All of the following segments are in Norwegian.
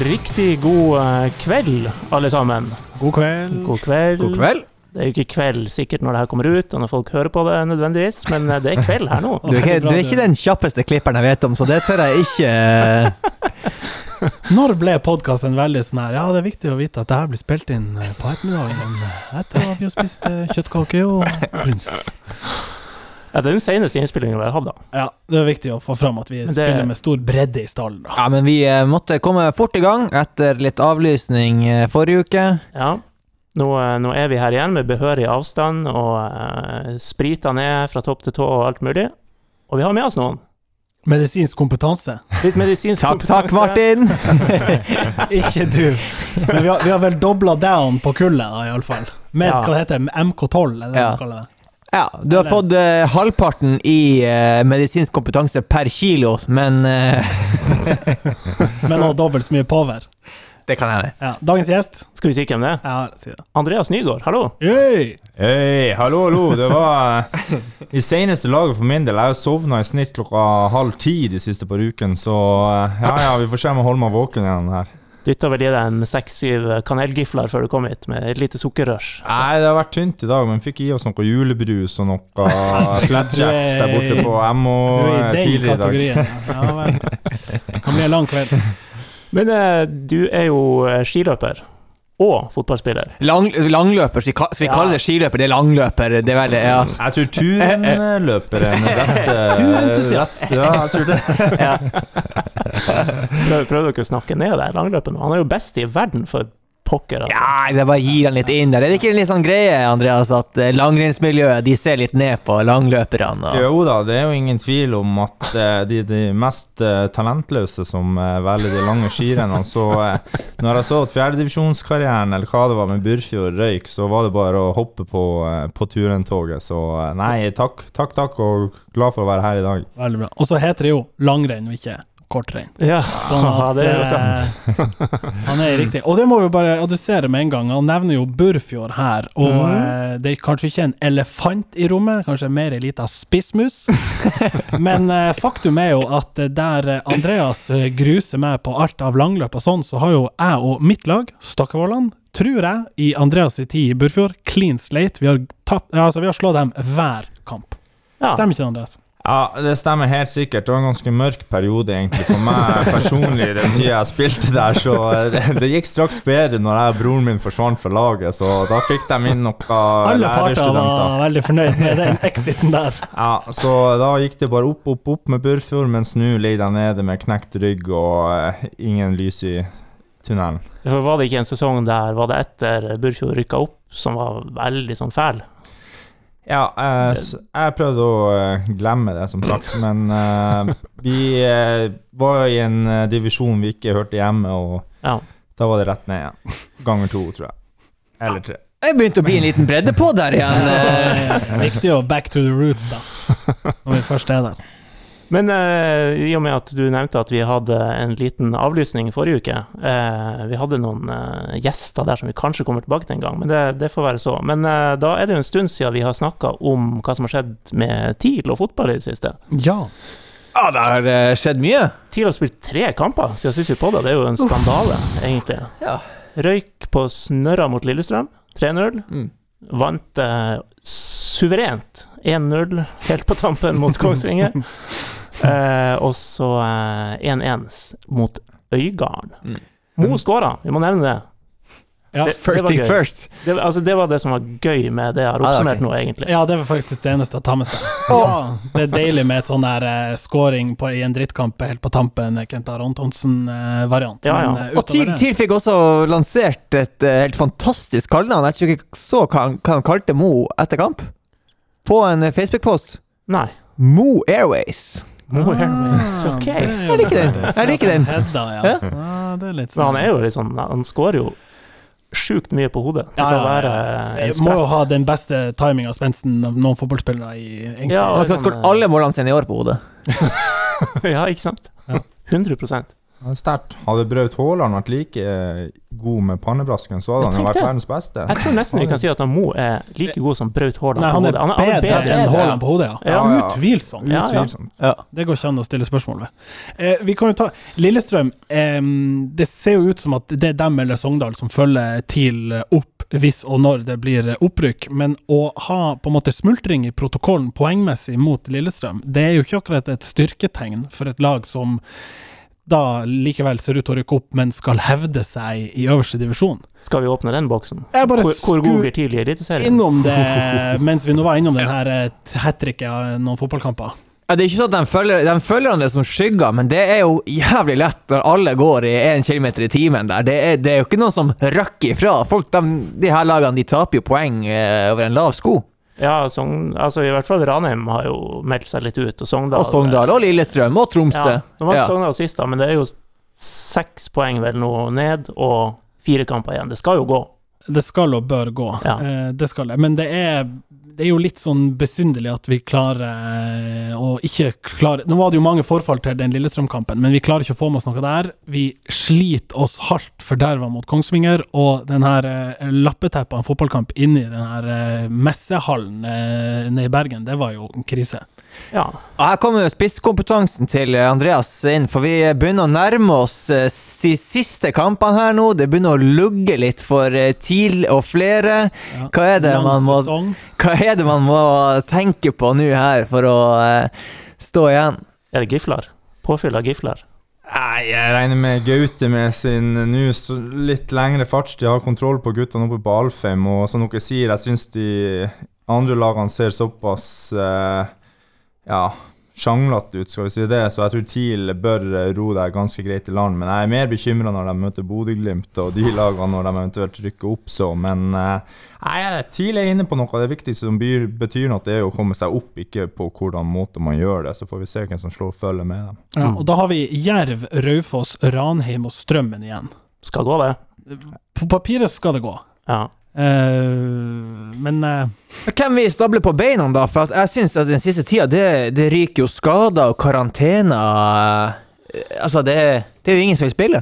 Riktig god eh, kveld, alle sammen. God kveld. God kveld. God kveld. Det er jo ikke kveld sikkert når det her kommer ut, og når folk hører på det nødvendigvis, men eh, det er kveld her nå. Du er, ikke, du er ikke den kjappeste klipperen jeg vet om, så det tør jeg ikke Når ble podkasten veldig sånn her Ja, det er viktig å vite at det her blir spilt inn eh, på ettermiddagen eh, etter at vi har spist eh, kjøttkake og brunsaus. Ja, det er den seneste innspillingen vi har hatt, da. Ja, det er viktig å få fram at vi det- spiller med stor bredde i stallen. da. Ja, men vi eh, måtte komme fort i gang etter litt avlysning eh, forrige uke. Ja. Nå, eh, nå er vi her igjen med behørig avstand, og eh, sprita ned fra topp til tå og alt mulig. Og vi har med oss noen. Medisinsk kompetanse. Litt medisinsk Takk, takk, Martin! Ikke du. Men vi har, vi har vel dobla down på kullet, da, iallfall. Med Ja. hva det heter MK12, eller hva Ja. man kaller det. Ja, du har fått eh, halvparten i eh, medisinsk kompetanse per kilo, men eh, Men også dobbelt så mye power. Det kan hende. Ja. Dagens gjest Skal vi si hvem det er? Ja, si det. Andreas Nygaard, hallo. Yay! Hei, hallo, hallo. Det var eh, i seneste laget for min del. Jeg har sovna i snitt klokka halv ti de siste par ukene, så eh, ja, ja, vi får se om jeg holder meg våken igjen her. Dytta vel i deg en seks-syv kanelgifler før du kom hit, med et lite sukkerrush. Nei, det har vært tynt i dag, men fikk i oss noe julebrus og noe flatjacks der borte på MO tidligere i dag. Ja vel. Det kan bli en lang kveld. Men eh, du er jo eh, skiløper. Og fotballspiller. Lang, langløper, skal vi, Ja. kalle det skiløper? Det er langløper, det er vel det, ja. Jeg tror turnløper er eh, Turentusiast. Ja, jeg tror det. Prøver, prøver dere å snakke ned det langløpet nå? Han er jo best i verden, for pokker, altså. Ja, det bare gir han litt inn der. Er det ikke en litt sånn greie, Andreas, at eh, langrennsmiljøet de ser litt ned på langløperne? Og... Jo da, det er jo ingen tvil om at eh, de, de mest eh, talentløse som velger de lange skirennene, så når jeg så at fjerdedivisjonskarrieren, eller hva det var med Burfjord, røyk, så var det bare å hoppe på, på turentoget. Så nei, takk, takk, takk, og glad for å være her i dag. Veldig bra. Og så heter det jo langrenn og ikke kortrenn. Ja, Sånn at det er jo sant. eh, han er riktig. Og det må vi bare adressere med en gang. Han nevner jo Burfjord her, og mm. eh, det er kanskje ikke en elefant i rommet, kanskje mer ei lita spissmus. Men eh, faktum er jo at eh, der eh, Andreas gruser meg på alt av langløp og sånn, så har jo jeg og mitt lag, Stakkevollan, tror jeg, i Andreas' i tid i Burfjord, clean slate. Vi har, tatt, altså, vi har slått dem hver kamp. Ja. Stemmer ikke det, Andreas? Ja, det stemmer helt sikkert. Det var en ganske mørk periode egentlig for meg personlig den tida jeg spilte der, så eh, det, det gikk straks bedre når jeg og broren min forsvant fra laget, så da fikk de inn noen lærerstudenter. Alle parter var veldig fornøyd med den exiten der. Ja, så da gikk det bare opp, opp, opp med Burfjord, mens nå ligger de nede med knekt rygg og eh, ingen lys i tunnelen. For var det ikke en sesong der, var det etter Burfjord rykka opp, som var veldig sånn fæl? Ja, jeg, jeg prøvde å eh, glemme det, som sagt, men uh, vi uh, var i en eh, divisjon vi ikke hørte hjemme, og Ja. da var det rett ned igjen. Ganger to, tror jeg. Eller tre. Jeg begynte å bli en liten bredde på der igjen. eh. Viktig å back to the roots, da. Når vi først er der. Men uh, i og med at du nevnte at vi hadde en liten avlysning forrige uke uh, Vi hadde noen uh, gjester der som vi kanskje kommer tilbake til en gang, men det, det får være så. Men da er det jo en stund siden vi har snakka om hva som har skjedd med TIL og fotball i det siste. Ja. Ja, det har skjedd mye. TIL har spilt tre kamper siden sist vi podda, det er jo en skandale, egentlig. Ja. Røyk på snørra mot Lillestrøm, 3-0. Mm. Vant suverent 1-0 helt på tampen mot Kongsvinger. Eh, og så eh, 1-1 mot Øygarden. Mm. Mo skåra, vi må nevne det. Ja, Det- First det things gøy. first. Det, altså, det var det som var gøy med det jeg har oppsummert ah, okay. nå, egentlig. ja, det var faktisk det eneste å ta med seg. Ja, det er deilig med et sånn der uh, scoring på, i en drittkamp helt på tampen, eh, Kent Aron Thonsen-variant. Ja, ja. uh, Og TIL, TIL fikk også lansert et eh, helt fantastisk kallenavn. Jeg tror ikke så hva han, hva han kalte Mo etter kamp. På en eh, Facebook-post. Nei. Mo Airways. Mo Airways, Ah, ok. det er jo Jeg liker den. det. Jeg liker den. Hedda, ja. Ja. ja. Det er litt Men han sånn er jo litt sånn Han skårer jo sjukt mye på hodet. Ja, ja, ja. Må jo ha den beste timinga og spensten av noen fotballspillere i. Ja, Han skal ha sånn, skåret alle målene sine i år på hodet. ja, ikke sant? 100 Ja, Sterkt. Hadde Braut Haaland vært like eh, god med pannebrasken, så hadde han jo vært verdens beste. Jeg tror nesten vi kan si at han Mo er like god som Braut Haaland. på hodet. han er bedre, bedre enn. Haaland på hodet, ja. Ja, ja. Utvilsomt. Ja, ja. Utvilsomt. Ja. Det går ikke an å stille spørsmål ved. Eh, vi kan jo ta Lillestrøm. Eh, det ser jo ut som at det er dem eller Sogndal som følger TIL opp hvis og når det blir opprykk, men å ha på en måte smultring i protokollen poengmessig mot Lillestrøm, det er jo ikke akkurat et styrketegn for et lag som da likevel ser ut til å rykke opp, men skal hevde seg i øverste divisjon. Skal vi åpne den boksen? Jeg bare Hvor, hvor god blir tidlig i Eliteserien? innom det mens vi nå var innom den her hat tricket av noen fotballkamper. Ja, det er ikke sånn at de følger, de følger det som skygger, men det er jo jævlig lett når alle går i 1 km i timen der. Det er, det er jo ikke noen som røkker ifra. Folk, de, de her lagene de taper jo poeng eh, over en lav sko. Ja, Sogn, altså i hvert fall Ranheim har jo meldt seg litt ut, og Sogndal Og Sogndal, og Lillestrøm, og Tromsø. Ja, nå vant Ja. Sogndal sist, da, men det er jo seks poeng vel nå ned, og fire kamper igjen. Det skal jo gå. Det skal og bør gå. Ja. Eh, det skal det. Men det er, det er jo litt sånn besynderlig at vi klarer å ikke klare Nå var det jo mange forfall til den Lillestrøm-kampen, men vi klarer ikke å få med oss noe der. Vi sliter oss halvt forderva mot Kongsvinger, og den her eh, lappeteppet av en fotballkamp inni den her eh, messehallen eh, nede i Bergen, det var jo en krise. Ja. Og Her kommer jo spisskompetansen til Andreas inn, for vi begynner å nærme oss eh, de siste kampene her nå. Det begynner å lugge litt for eh, TIL og flere. Ja. Hva er det man må, hva er det man må tenke på nå her for å eh, stå igjen? Er det gifler? Påfyll av gifler? Nei, jeg regner med Gaute med sin nå litt lengre fartstid har kontroll på guttene oppe på Alfheim. Og som dere sier, jeg syns de andre lagene ser såpass eh, ja, sjanglete ut, skal vi si det. Så jeg tror TIL bør ro deg ganske greit i land. Men jeg er mer bekymra når de møter Bodø-Glimt og de lagene når de eventuelt rykker opp så. Men eh, nei, TIL er inne på noe. Det viktigste som byr, betyr noe, det er å komme seg opp, ikke på hvordan måte man gjør det. Så får vi se hvem som slår følge med dem. Ja, og da har vi Jerv, Raufoss, Ranheim og Strømmen igjen. Skal gå, det. På papiret skal det gå. Ja. Eh, men uh, Hvem vi stabler på beina, da? For at jeg syns at den siste tida, det, det ryker jo skader og karantener. Eh, Altså, det, det er jo ingen som vil spille.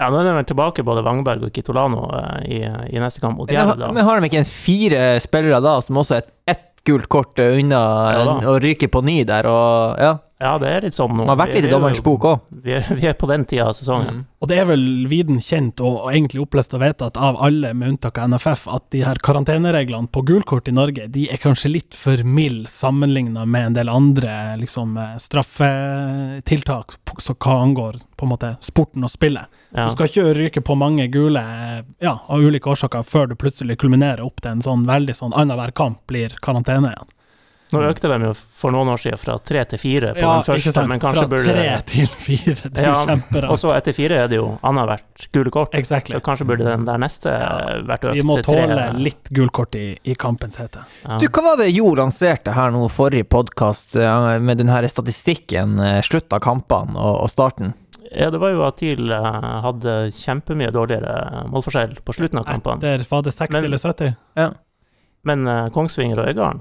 ja, nå er det vel tilbake både Wangberg og Kitolano i, i neste kamp mot Jerv, da. men har de ikke en fire spillere da, som også er ett gult kort unna Ja å ryke på ny der, og ja. Ja, det er litt sånn nå. Man har vært litt i er dommerens bok òg. Vi, er- vi er på den tida av sesongen. Og det er vel viden kjent og, og egentlig opplest og vedtatt av alle, med unntak av NFF, at de her karantenereglene på gulkort i Norge de er kanskje litt for milde sammenligna med en del andre liksom, eh, straffetiltak som så hva angår på en måte sporten og spillet. Ja. Du skal ikke ryke på mange gule ja, av ulike årsaker før du plutselig kulminerer opp til en sånn veldig sånn annenhver kamp blir karantene igjen. Nå økte de jo for noen år siden fra tre til fire på Ja, den første, ikke sant. men kanskje Fra burde tre til fire, det er jo kjemperart. Og så etter fire er det jo annethvert gule kort. Exactly. Så kanskje burde den der neste Ja, vært økt Vi må tåle tre. litt gulkort i, i kampens hete. Ja. Du, hva var det Jo lanserte her nå forrige podkast, med den her statistikken, eh, slutt av kampene og, og starten? Ja, det var jo at TIL eh, hadde kjempemye dårligere målforskjell på slutten av kampene. Etter var det 60 Men- eller 70? Ja. Men eh, Kongsvinger og Øygarden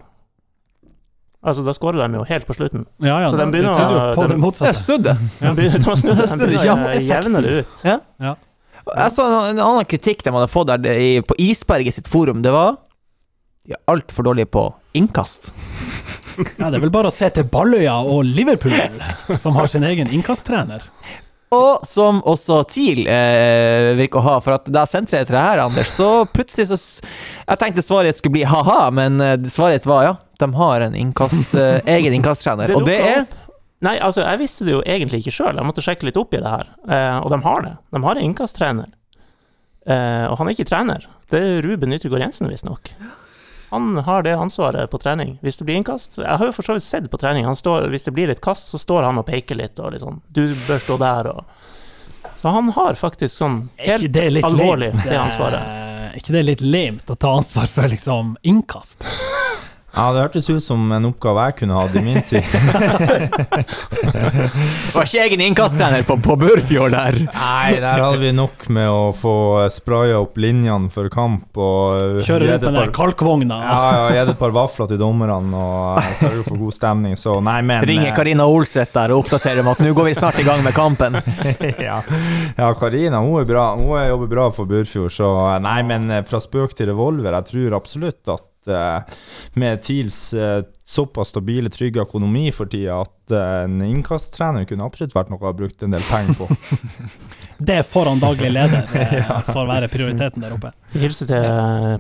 Altså, da skårer de jo helt på slutten. Ja, ja, Så de begynner jo å- på den- det motsatte. snudde. De begynner, de snudde, de begynner å jevne det ut. Jeg så en, en annen kritikk de hadde fått der i, på Isberget sitt forum. Det var de er altfor dårlige på innkast. Ja, det er vel bare å se til Balløya og Liverpool, som har sin egen innkasttrener. Og som også TIL eh, virker å ha, for at da deg her, Anders, så plutselig så Jeg tenkte svaret skulle bli ha-ha, men eh, svaret var ja, de har en innkast, eh, egen innkasttrener. Og det er Nei, altså, jeg visste det jo egentlig ikke sjøl. Jeg måtte sjekke litt opp i det her. Eh, og de har det. De har en innkasttrener. Eh, og han er ikke trener. Det er Ruben Yttergård Jensen, visstnok. Han har det ansvaret på trening. Hvis det blir innkast Jeg har jo for så vidt sett på trening. Han står, hvis det blir et kast, så står han og peker litt og sånn Du bør stå der og Så han har faktisk sånn helt det alvorlig lamet, det eh, ansvaret. Er ikke det litt lamet å ta ansvar for liksom innkast? Ja, det hørtes ut som en oppgave jeg kunne hatt i min tid. Var ikke egen innkasttrener på, på Burfjord der? Nei, der hadde vi nok med å få spraya opp linjene for kamp og Kjøre ut rundt med den kalkvogna. Ja, ja, gi et par vafler til dommerne og sørge for god stemning, så nei, men Ringer eh, Karina Olseth der og oppdaterer om at nå går vi snart i gang med kampen. ja. ja, Karina hun er bra. Hun er- jobber bra for Burfjord, så nei, men eh, fra spøk til revolver, jeg tror absolutt at med TILs eh, såpass stabile, trygge økonomi for tida, at eh, en innkasttrener kunne absolutt vært noe å ha brukt en del penger på. Det foran daglig leder ja. får være prioriteten der oppe. Hilse til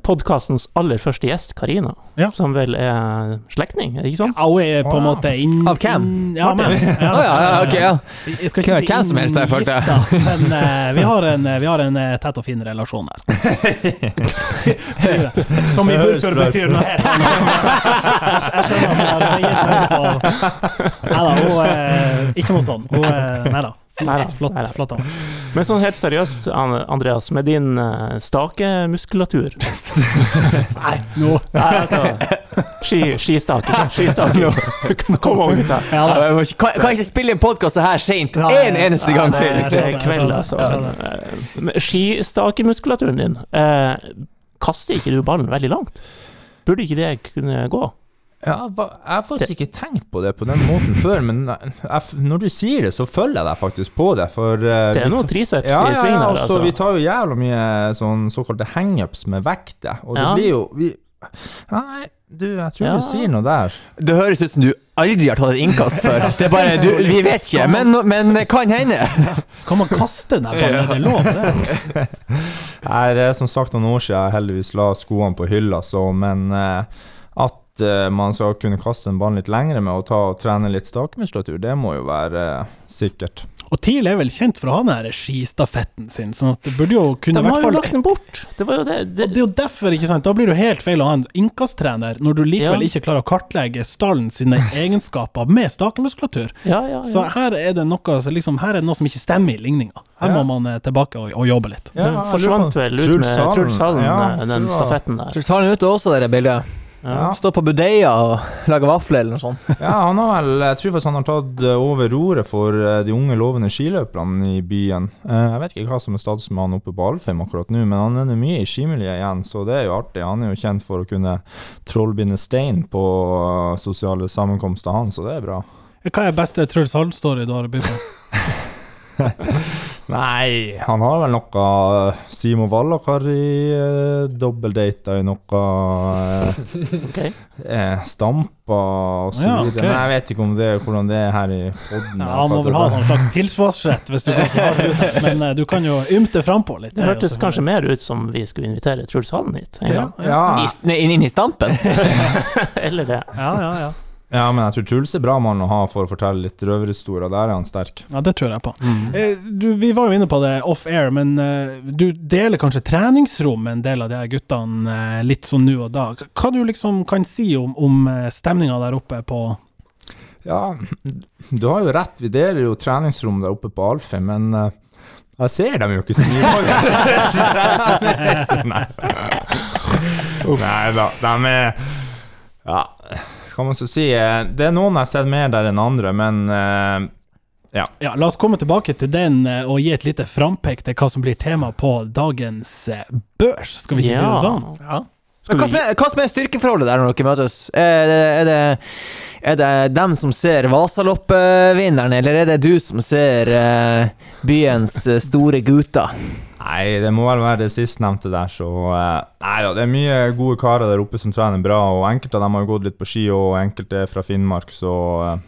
podkastens aller første gjest, Karina, Ja. som vel er slektning, er det ikke sånn? Ja, hun er på en måte inn... Av hvem? Ja, men, ja, Oh, ja, ja, ok, ja. Jeg skal ikke si hvem som helst der, følte jeg. Men uh, vi har en, vi har en eh, tett og fin relasjon her. Som i Burfjord betyr noe helt. Jeg skjønner at hun har gitt meg på Nei da, hun er ikke noe sånn. Hun er Nei da. Neida, Flott. neida. flott. Men sånn helt seriøst, Andreas, med din uh, stakemuskulatur Nei, nå Nei, altså ski, Skistaking. Skistaking. Kom on, gutta. ja, Kan, kan ikke spille en podkast her seint Ja, en eneste Ja, gang til. det er kveld, altså. Eh, Skistakemuskulaturen din, uh, kaster ikke du ballen veldig langt? Burde ikke det kunne gå? Ja, jeg har faktisk ikke tenkt på det på den måten før, men jeg, når du sier det, så følger jeg deg faktisk på det, for uh, Det er noen noe triceps ja, i sving ja, altså, altså. vi tar jo jævla mye sånn såkalte hangups med vekter, og det Ja. blir jo vi, Nei, du, jeg tror Ja. du sier noe der. Det høres ut som du aldri har tatt et innkast før. Det er bare, du, Vi vet ikke, men, men det kan hende. Skal man kaste den der ballen? Er det lov? Det? Nei, det er som sagt noen år siden jeg heldigvis la skoene på hylla, så, men eh, at eh, man skal kunne kaste en ball litt lengre med å ta og trene litt stakemuskulatur, det må jo være eh, sikkert. Og TIL er vel kjent for å ha den her skistafetten sin, sånn at det burde jo kunne De har jo lagt den bort! Det var jo det, Og det det er jo derfor, ikke sant, da blir det jo helt feil å ha en innkasttrener når du likevel Ja. ikke klarer å kartlegge stallen sine egenskaper med stakemuskulatur. Ja, ja, Så her er det noe, så liksom, her er det noe som ikke stemmer i ligninga. Her Ja. må man eh, tilbake og, og jobbe litt. Den forsvant vel ut med. Truls Hallen, Ja, den stafetten der. Truls Hallen han ute også, det bildet. Ja. Står på budeia og lager vafler eller noe sånt. Ja, han har vel Jeg tror faktisk han har tatt eh, over roret for eh, de unge lovende skiløperne i byen. Eh, Jeg vet ikke hva som er status med han oppe på Alfheim akkurat nå, men han er nå mye i skimiljøet igjen, så det er jo artig. Han er jo kjent for å kunne trollbinde stein på sosiale sammenkomster, han, så det er bra. Hva er beste Truls Hall-story du har å by på? Nei, han har vel noe eh, Simo Vallakari uh, dobbeldata i noe eh, Ok. eh, Stampa og så Ja, okay. Men jeg vet ikke om det, hvordan det er her i podden. Ja, han må vel ha sånn slags tilsvarsrett hvis du kan hardt ut men eh, du kan jo ymte frampå litt. Det hørtes kanskje mer ut som vi skulle invitere Truls Hallen hit en ja. Ja, inn, inn i stampen. Eller det. ja, ja, ja. Ja, men jeg tror Truls er bra mann å ha for å fortelle litt røverhistorier. Der er han sterk. Ja, det tror jeg på. Mm. Eh, Du, vi var jo inne på det off-air, men eh, du deler kanskje treningsrom med en del av de her guttene eh, litt sånn nå og da. Hva du liksom kan si om, om stemninga der oppe på Ja, du har jo rett. Vi deler jo treningsrom der oppe på Alfheim, men eh, jeg ser dem jo ikke så mye. Nei da, de er Ja, hva man så si. Det er noen jeg har sett mer der enn andre, men uh, Ja, la oss komme tilbake til den eh, og gi et lite frampek til hva som blir tema på dagens eh, børs, skal vi ikke si det sånn? Ja. Men hva, som er, hva som er styrkeforholdet der når dere møtes? Er det, er det, er det dem som ser Vasaloppvinneren, eller er det du som ser uh, byens store gutter? Nei, det må vel være det sistnevnte der, så eh, Nei da, det er mye gode karer der oppe som trener bra, og enkelte av dem har jo gått litt på ski, og enkelte er fra Finnmark, så eh,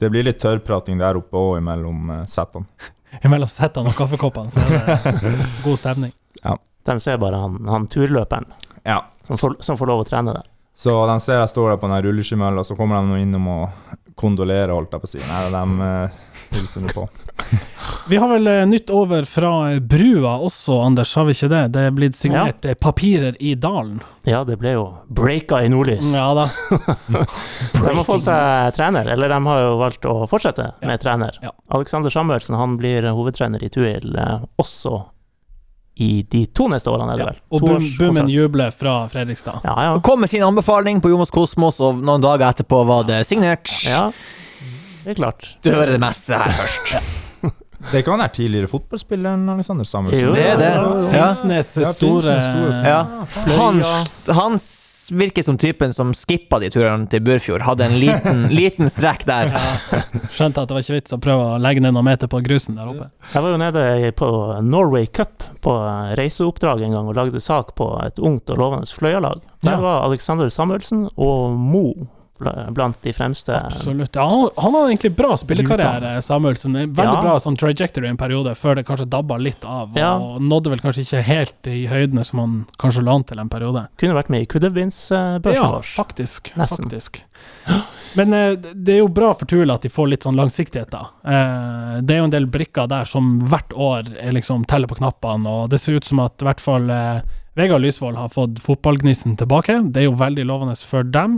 det blir litt tørrprating der oppe òg imellom settene. Imellom settene og kaffekoppene, så er det god stemning. De ser bare han, han turløperen Ja, som får, som får lov å trene der. så de ser jeg står der på den rulleskimølla, så kommer de nå innom og kondolerer, holdt jeg på å si. Nei, de hilser nå på. Vi har vel eh, nytt over fra eh, brua også, Anders, har vi ikke det? Det er blitt signert ja. papirer i dalen. Ja, det ble jo breaka i nordlys. Ja da. De har fått seg trener, eller de har jo valgt å fortsette med trener. Ja. Alexander Samuelsen han blir hovedtrener i Tuil eh, også i de to neste årene, er det Ja. Og boom, boomen jubler fra Fredrikstad. Ja, ja. Kom med sin anbefaling på Jomos Kosmos, og noen dager etterpå var det signert. ja. Det er klart. Du hører det meste her først. Det kan være tidligere fotballspilleren Alexander Samuelsen. Jo, Det er det. Ja. Finnsnes Ja, store. Ja. Han, han virker som typen som skippa de turene til Burfjord. Hadde en liten, liten strekk der. Ja. Skjønte at det var ikke vits å prøve å legge ned noen meter på grusen der oppe. Jeg var jo nede på Norway Cup på reiseoppdrag en gang og lagde sak på et ungt og lovende Fløyalag. Der var Alexander Samuelsen og Mo blant de fremste. Absolutt. Ja, han, han hadde egentlig bra spillekarriere, Samuelsen. Veldig Ja. bra sånn trajectory en periode, før det kanskje dabba litt av. Og Ja. nådde vel kanskje ikke helt i høydene som han kanskje la an til en periode. Kunne vært med i Kuddevins-børsen Ja, vår. faktisk. Nesten. faktisk. Men eh, det er jo bra for Tula at de får litt sånn langsiktighet, da. Eh, det er jo en del brikker der som hvert år er liksom teller på knappene, og det ser ut som at i hvert fall eh, Vegard Lysvold har fått fotballgnisten tilbake. Det er jo veldig lovende for dem.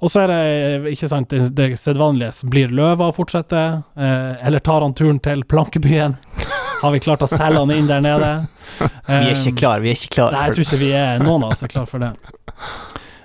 Og så er det ikke sant, det, det sedvanlige. Blir Løva å fortsette, eh, eller tar han turen til Plankebyen? Har vi klart å selge han inn der nede? Vi er ikke klar, vi er ikke klar. Nei, jeg tror ikke vi er noen av oss er klar for det.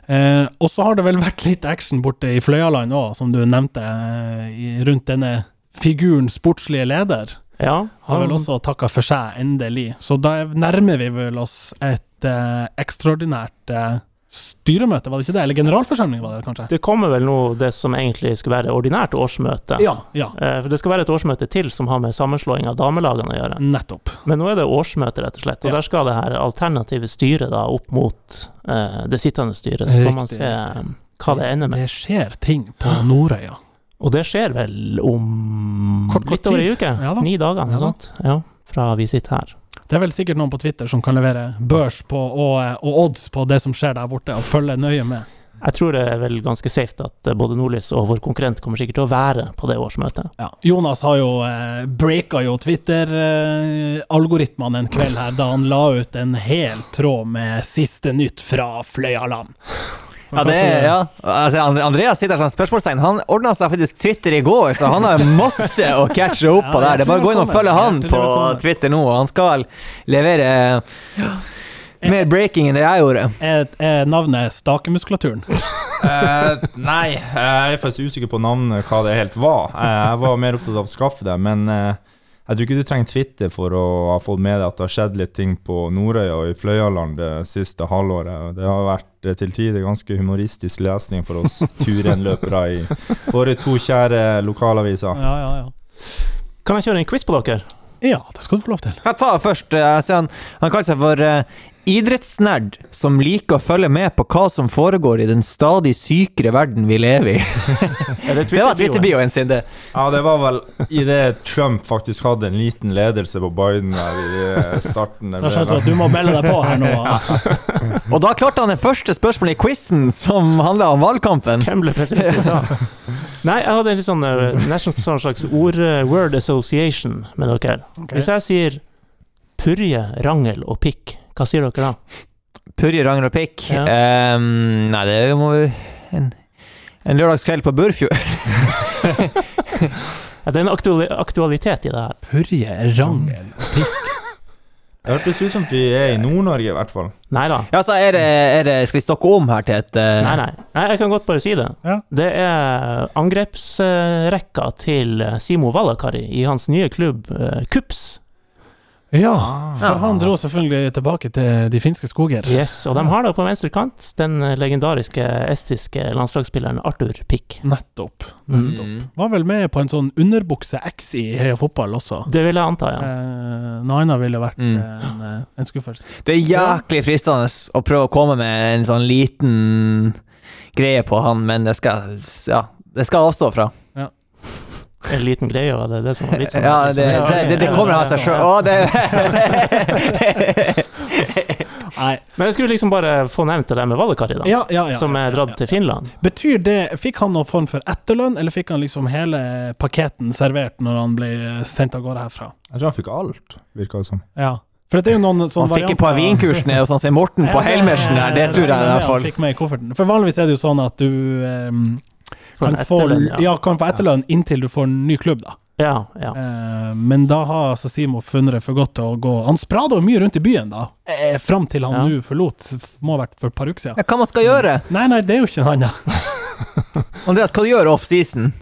Eh, og så har det vel vært litt action borte i Fløyaland òg, som du nevnte, eh, i- rundt denne figuren sportslige leder. Ja, Har vel også takka for seg, endelig. Så da nærmer vi vel oss et eh, ekstraordinært eh, styremøte, var det ikke det? Eller generalforsamling, var det kanskje? Det kommer vel nå det som egentlig skulle være ordinært årsmøte. Ja, ja. Eh, For det skal være et årsmøte til som har med sammenslåing av damelagene å gjøre. Nettopp. Men nå er det årsmøte, rett og slett. Og Ja. der skal det her alternative styret da opp mot eh, det sittende styret. Så får man se eh, hva det ender med. Det skjer ting på Nordøya. Og det skjer vel om Kort, kort litt over ei uke? Ja da. Ni dager, Ja noe sånt. Ja, fra vi sitter her. Det er vel sikkert noen på Twitter som kan levere børs på, og, eh, og odds på det som skjer der borte, og følge nøye med. Jeg tror det er vel ganske safe at eh, både Nordlys og vår konkurrent kommer sikkert til å være på det årsmøtet. Ja. Jonas har jo eh, breaka jo Twitter-algoritmene en kveld her, da han la ut en hel tråd med siste nytt fra Fløyaland. Ja, det er, ja. Altså, Andreas sitter som spørsmålstegn. Han ordna seg faktisk Twitter i går, så han har masse å catche opp på Ja, der. Det er bare å gå inn og følge han på Twitter nå, og han skal levere eh, mer breaking enn det jeg gjorde. Er, er navnet Stakemuskulaturen? Eh, nei, jeg er faktisk usikker på navnet, hva det helt var. Eh, jeg var mer opptatt av å skaffe det, men eh, jeg tror ikke du trenger Twitter for å ha fått med deg at det har skjedd litt ting på Nordøya og i Fløyaland det siste halvåret. Det har vært eh, til tider ganske humoristisk lesning for oss turenløpere i våre to kjære lokalaviser. Ja, ja, ja. Kan jeg kjøre en quiz på dere? Ja, det skal du få lov til. Jeg tar først eh, jeg ser han, han kaller seg for eh, idrettsnerd som liker å følge med på hva som foregår i den stadig sykere verden vi lever i. Er det Det var Twitter-bioen? Sin, det. Ja, det var vel idet Trump faktisk hadde en liten ledelse på Biden der i eh, starten. Da skjønte du at du må melde deg på her nå. Og da klarte han det første spørsmålet i quizen, som handla om valgkampen. Hvem ble president i USA? Nei, jeg hadde en litt sånn sånn slags ord, eh, word association med dere. Okay. Hvis jeg sier purje, rangel og pikk, hva sier dere da? Purje, Ragnar og Pikk. Ja. Um, nei, det må vi en, en lørdagskveld på Burfjord. Ja, det er en aktuali aktualitet i det her. Purje, rangel Det hørtes ut som at vi er i Nord-Norge, i hvert fall. Nei da. Ja, så er det, er det Skal vi stokke om her til et uh... Nei, nei. nei jeg kan godt bare si det. Ja. Det er angrepsrekka til Simo Valakari i hans nye klubb eh, Kups. Ja, Ah. for han dro selvfølgelig tilbake til de finske skoger. Yes, og de har da på venstre kant den legendariske estiske landslagsspilleren Arthur Pick. Nettopp. nettopp. Mm. Var vel med på en sånn underbukse X i Heia Fotball også. Det vil jeg anta, ja. Eh, Naina ville vært Mm. eh, en, eh, en skuffelse. Det er jæklig fristende å prøve å komme med en sånn liten greie på han, men det skal Ja, det skal avstå fra. En liten greie, var det det som var vitsen? Ja, det, det, det, det kommer av seg sjøl. Å, det Nei, Men jeg skulle liksom bare få nevnt det der med Valakari, da. ja, ja, ja. som er dratt til Finland. Betyr det Fikk han noen form for etterlønn, eller fikk han liksom hele paketten servert når han ble sendt av gårde herfra? Jeg tror han fikk alt, virka det som. Ja. For det er jo noen sånne Han fikk et par vinkursene sånn som Morten på Helmersen der, det tror jeg i hvert fall. Han fikk med i kofferten. For vanligvis er det jo sånn at du For kan, få, etterlønn, ja. kan få etterlønn inntil du får en ny klubb, da. Ja, ja. Eh, men da har altså Simo funnet det for godt til å gå Han sprada mye rundt i byen da, eh, fram til han Ja. nå forlot. Må ha vært for et par uker siden. Ja, hva man skal gjøre? Nei, nei, det er jo ikke han, da. Andreas, hva du gjør off-season?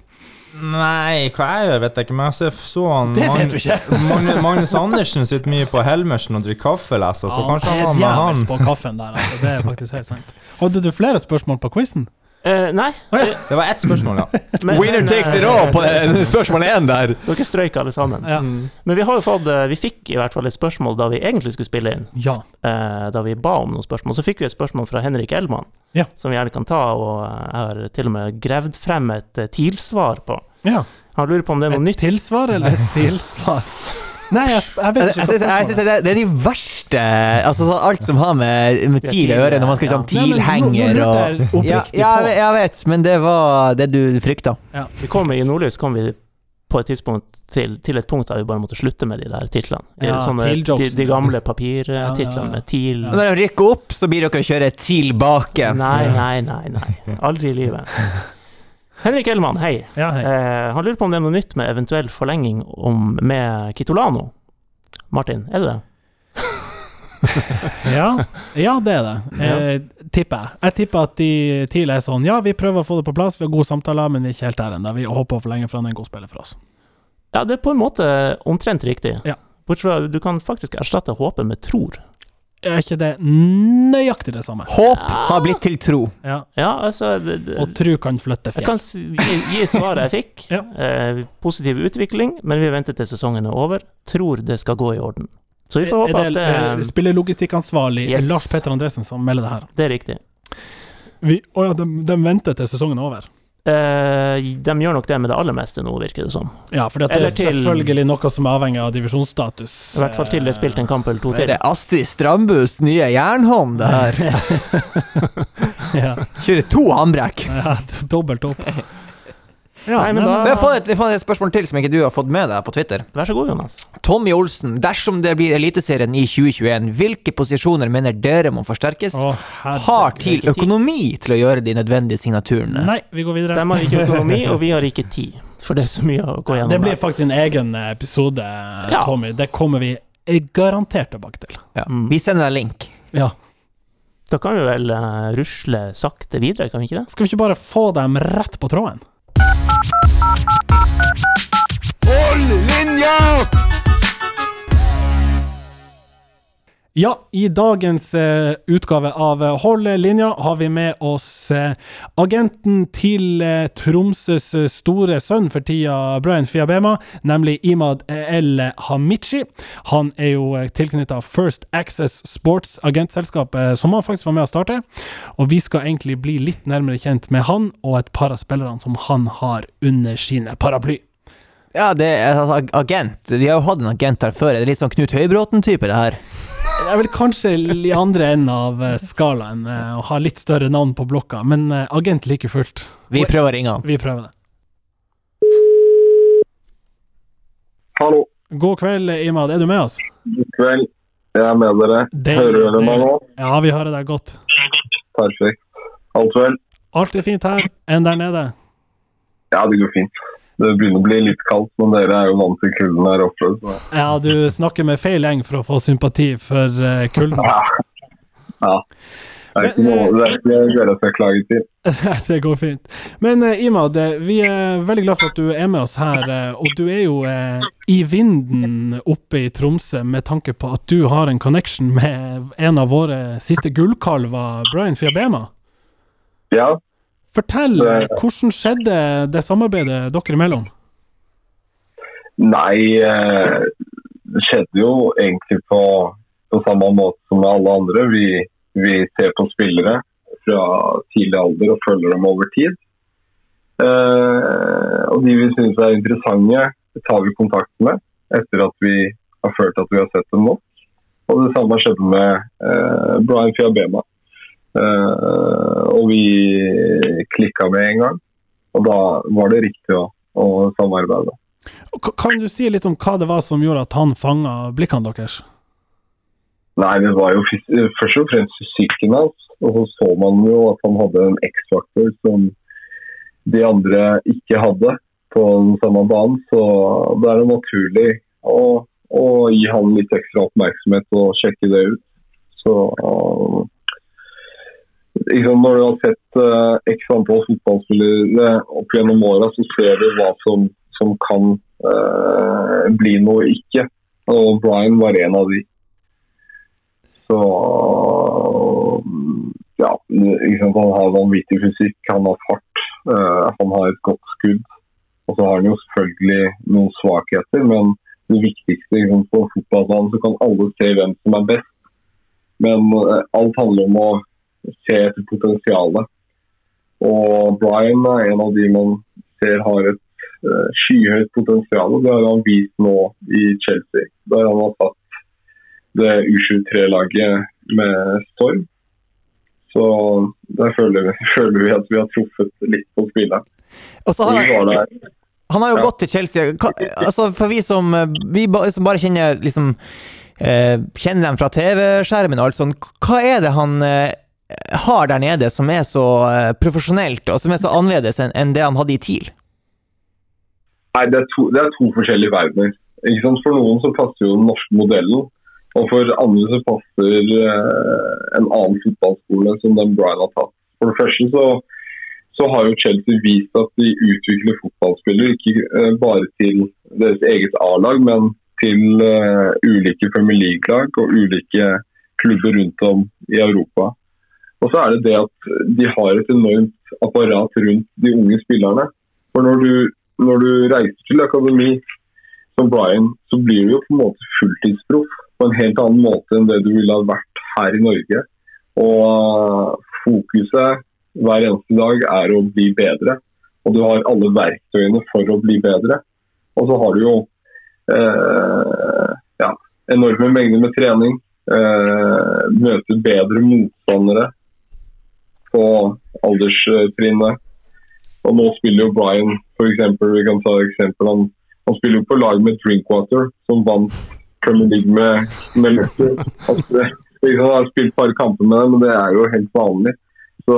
Nei, hva jeg gjør, vet jeg ikke, men jeg ser så han Det vet du ikke. Magnus, Magnus Andersen sitter mye på Helmersen og drikker kaffe, leser, så kanskje han var med han. på kaffen der, altså. Det er faktisk helt sant. Hadde du flere spørsmål på quizen? Eh, nei, Det var ett spørsmål, ja. men, Winner men, takes it eh, all på det spørsmål én der. Dere strøyk alle sammen. Ja. Men vi har jo fått eh, Vi fikk i hvert fall et spørsmål da vi egentlig skulle spille inn. Ja. eh, da vi ba om noen spørsmål. Så fikk vi et spørsmål fra Henrik Elman, Ja. som vi gjerne kan ta, og eh, jeg har til og med gravd frem et eh, TIL-svar på. ja. Han lurer på om det er noe Et nytt. tilsvar eller et tilsvar? Nei, jeg, jeg vet Jeg ikke synes, hva jeg synes det, det er de verste Altså alt som har med, med TIL å gjøre, når man skal ja. nå- nå TIL-henger og ja, ja, jeg- jeg vet, men det var det du frykta. Vi kom I Nordlys kom vi på et tidspunkt til, til et punkt der vi bare måtte slutte med de der titlene. De, Ja, sånne, de, de gamle Ja, ja, papirtitlene ja. med TIL. Når de rykker opp, så blir dere å kjøre tilbake. Nei, nei, nei. nei. Aldri i livet. Henrik Ellemann, hei. Ja, hei. Eh, han lurer på om det er noe nytt med eventuell forlenging om, med Kitolano. Martin, er det det? Ja, ja, det er det. Eh, tipper jeg. Jeg tipper at de tidligere er sånn Ja, vi prøver å få det på plass, vi har gode samtaler, men vi er ikke helt der ennå. Vi håper å forlenge, for han er en god spiller for oss. Ja, det er på en måte omtrent riktig. Ja. Bortsett fra du kan faktisk erstatte håpet med tror. Er ikke det nøyaktig det samme? Håp har blitt til tro. Ja. Ja, altså det, det, Og tru kan flytte fjell. Jeg kan gi, gi svaret jeg fikk. Ja. eh, positiv utvikling, men vi venter til sesongen er over. Tror det skal gå i orden. Så vi får håpe Er at det det, eh, spillelogistikkansvarlig Yes. Lars Petter Andresen som melder det her? det er riktig. Vi, å ja, de, de venter til sesongen er over. Eh, de gjør nok det med det aller meste nå, virker det som. Ja, for det er til- selvfølgelig noe som er avhengig av divisjonsstatus. I hvert fall til det er spilt en kamp eller to Det er til. Astrid Strambus nye jernhånd, det her. Ja, Kjører to håndbrekk. ja dobbelt opp. Ja, Nei, men da- Vi har fått et, har fått et spørsmål til som ikke du har fått med deg på Twitter. Vær så god, Jonas. Tommy Olsen, dersom det blir Eliteserien i 2021, hvilke posisjoner mener dere må forsterkes? Å, herregud. Har TIL økonomi til å gjøre de nødvendige signaturene? Nei, vi går videre. De har ikke økonomi, og vi har ikke tid. For det er så mye å gå gjennom. Det blir faktisk en egen episode, Ja. Tommy. Det kommer vi garantert tilbake til. Ja. Mm. Vi sender deg link. Ja. Da kan vi vel uh, rusle sakte videre, kan vi ikke det? Skal vi ikke bare få dem rett på tråden? Ja, i dagens eh, utgave av eh, Hold linja har vi med oss eh, agenten til eh, Tromsøs eh, store sønn for tida, Brian Fiabema, nemlig Imad El Hamichi. Han er jo eh, tilknytta First Access Sports, agentselskapet som han faktisk var med å starte. Og vi skal egentlig bli litt nærmere kjent med han og et par av spillerne som han har under sine paraply. Ja, det er altså, agent. Vi har jo hatt en agent her før. Det er litt sånn Knut Høybråten-type, det her. Jeg er vel kanskje i andre enden av eh, skalaen å og har litt større navn på blokka, men eh, agent like fullt. Vi prøver å ringe han. Vi prøver det. Hallo. God kveld, Imad. Er du med oss? God kveld. Jeg er med dere. Det, Hører dere meg nå? Ja, vi hører deg godt. Perfekt. Alt vel? Alt er fint her enn der nede. Ja, det går fint. Det begynner å bli litt kaldt, men dere er jo vant til kulden her oppe. Så. Ja, du snakker med feil gjeng for å få sympati for uh, kulden. Ja. ja. Det er ikke noe det er ikke dere skal klage til. det går fint. Men uh, Imad, eh, vi er veldig glad for at du er med oss her. eh, og du er jo uh, i vinden oppe i Tromsø med tanke på at du har en connection med en av våre siste gullkalver, Brian Fiabema. Ja, Fortell, hvordan skjedde det samarbeidet dere imellom? nei eh, Det skjedde jo egentlig på, på samme måte som med alle andre. Vi, vi ser på spillere fra tidlig alder og følger dem over tid. Eh, og de vi syns er interessante, tar vi kontakt med etter at vi har følt at vi har sett dem nok. Og det samme skjedde med eh, Brian Fiabema. Eh, og vi klikka med en gang. Og da var det riktig å, å samarbeide. Kan du si litt om hva det var som gjorde at han fanga blikkene deres? Nei, det var jo først og fremst fysikken hans. Og så så man jo at han hadde en X-faktor som de andre ikke hadde. på den samme banen. Så det er jo naturlig å, å gi han litt ekstra oppmerksomhet og sjekke det ut. Så liksom Når du har sett uh, x antall fotballspillere opp gjennom åra, så ser du hva som, som kan uh, bli noe ikke. Og Brian var en av de. Så ja, liksom, Han har vanvittig fysikk, han har fart, uh, han har et godt skudd. Og så har han jo selvfølgelig noen svakheter, men det viktigste liksom, på fotballbanen så kan alle se hvem som er best. Men alt handler om å se etter potensialet. Og Brian er en av de man ser har et uh, skyhøyt potensial. Det har han vist nå i Chelsea, der han har tatt det U23-laget med storm. Så der føler vi, føler vi, at vi har truffet litt på spillet. Og så har han, han har jo ja. gått til Chelsea. Hva, altså for vi som, vi som bare kjenner liksom, eh, kjenner dem fra TV-skjermen og alt sånt, hva er det han eh, har der nede som er så eh, profesjonelt, og som er så annerledes enn, det han hadde i TIL? Nei, det er to, det er to forskjellige verdener. For noen så passer jo den norske modellen, og for andre så passer uh, en annen fotballskole som den Brian har tatt. For det første så, så har jo Chelsea vist at de utvikler fotballspillere ikke uh, bare til deres eget A-lag, men til ulike Premier League-lag og ulike klubber rundt om i Europa. Og så er det det at de har et enormt apparat rundt de unge spillerne. For når du, når du reiser til akademi som Brian, så blir du jo på en måte fulltidsproff på en helt annen måte enn det du ville ha vært her i Norge. Og fokuset hver eneste dag er å bli bedre. Og du har alle verktøyene for å bli bedre. Og så har du jo eh, ja, enorme mengder med trening. Eh, møter bedre motstandere på alderstrinnet. Og nå spiller jo Brian, for eksempel, vi kan ta eksempel, han, han spiller jo på lag med Drinkwater, som vant Premier League med, med Leicester. Han har spilt et par kamper med dem, men det er jo helt vanlig. Så,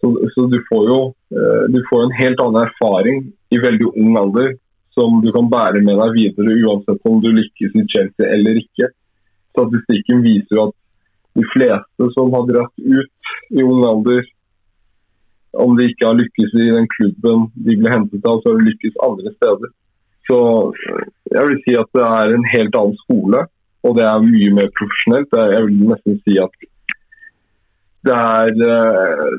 så, så du får jo eh, du får en helt annen erfaring i veldig ung alder som du kan bære med deg videre, uansett om du lykkes i Chelsea eller ikke. Statistikken viser jo at de fleste som har dratt ut i ung alder, om de ikke har lykkes i den klubben de ble hentet av, så har de lykkes andre steder. Så jeg vil si at det er en helt annen skole, og det er mye mer profesjonelt. Jeg vil nesten si at det er uh,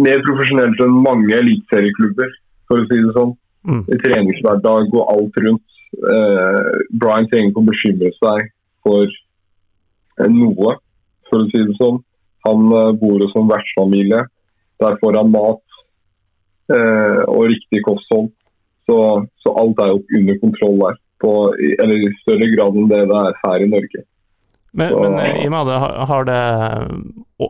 mer profesjonelt enn mange eliteserieklubber, for å si det sånn. Mm. I treningshverdag og alt rundt. Uh, Brian trenger ikke å bekymre seg for noe, for å si det sånn. Han eh, bor hos en vertsfamilie. Der får han mat eh, og riktig kosthold. Så, så, alt er jo under kontroll der. På, eller i større grad enn det det er her i Norge. Men, så, men eh, Imad, har det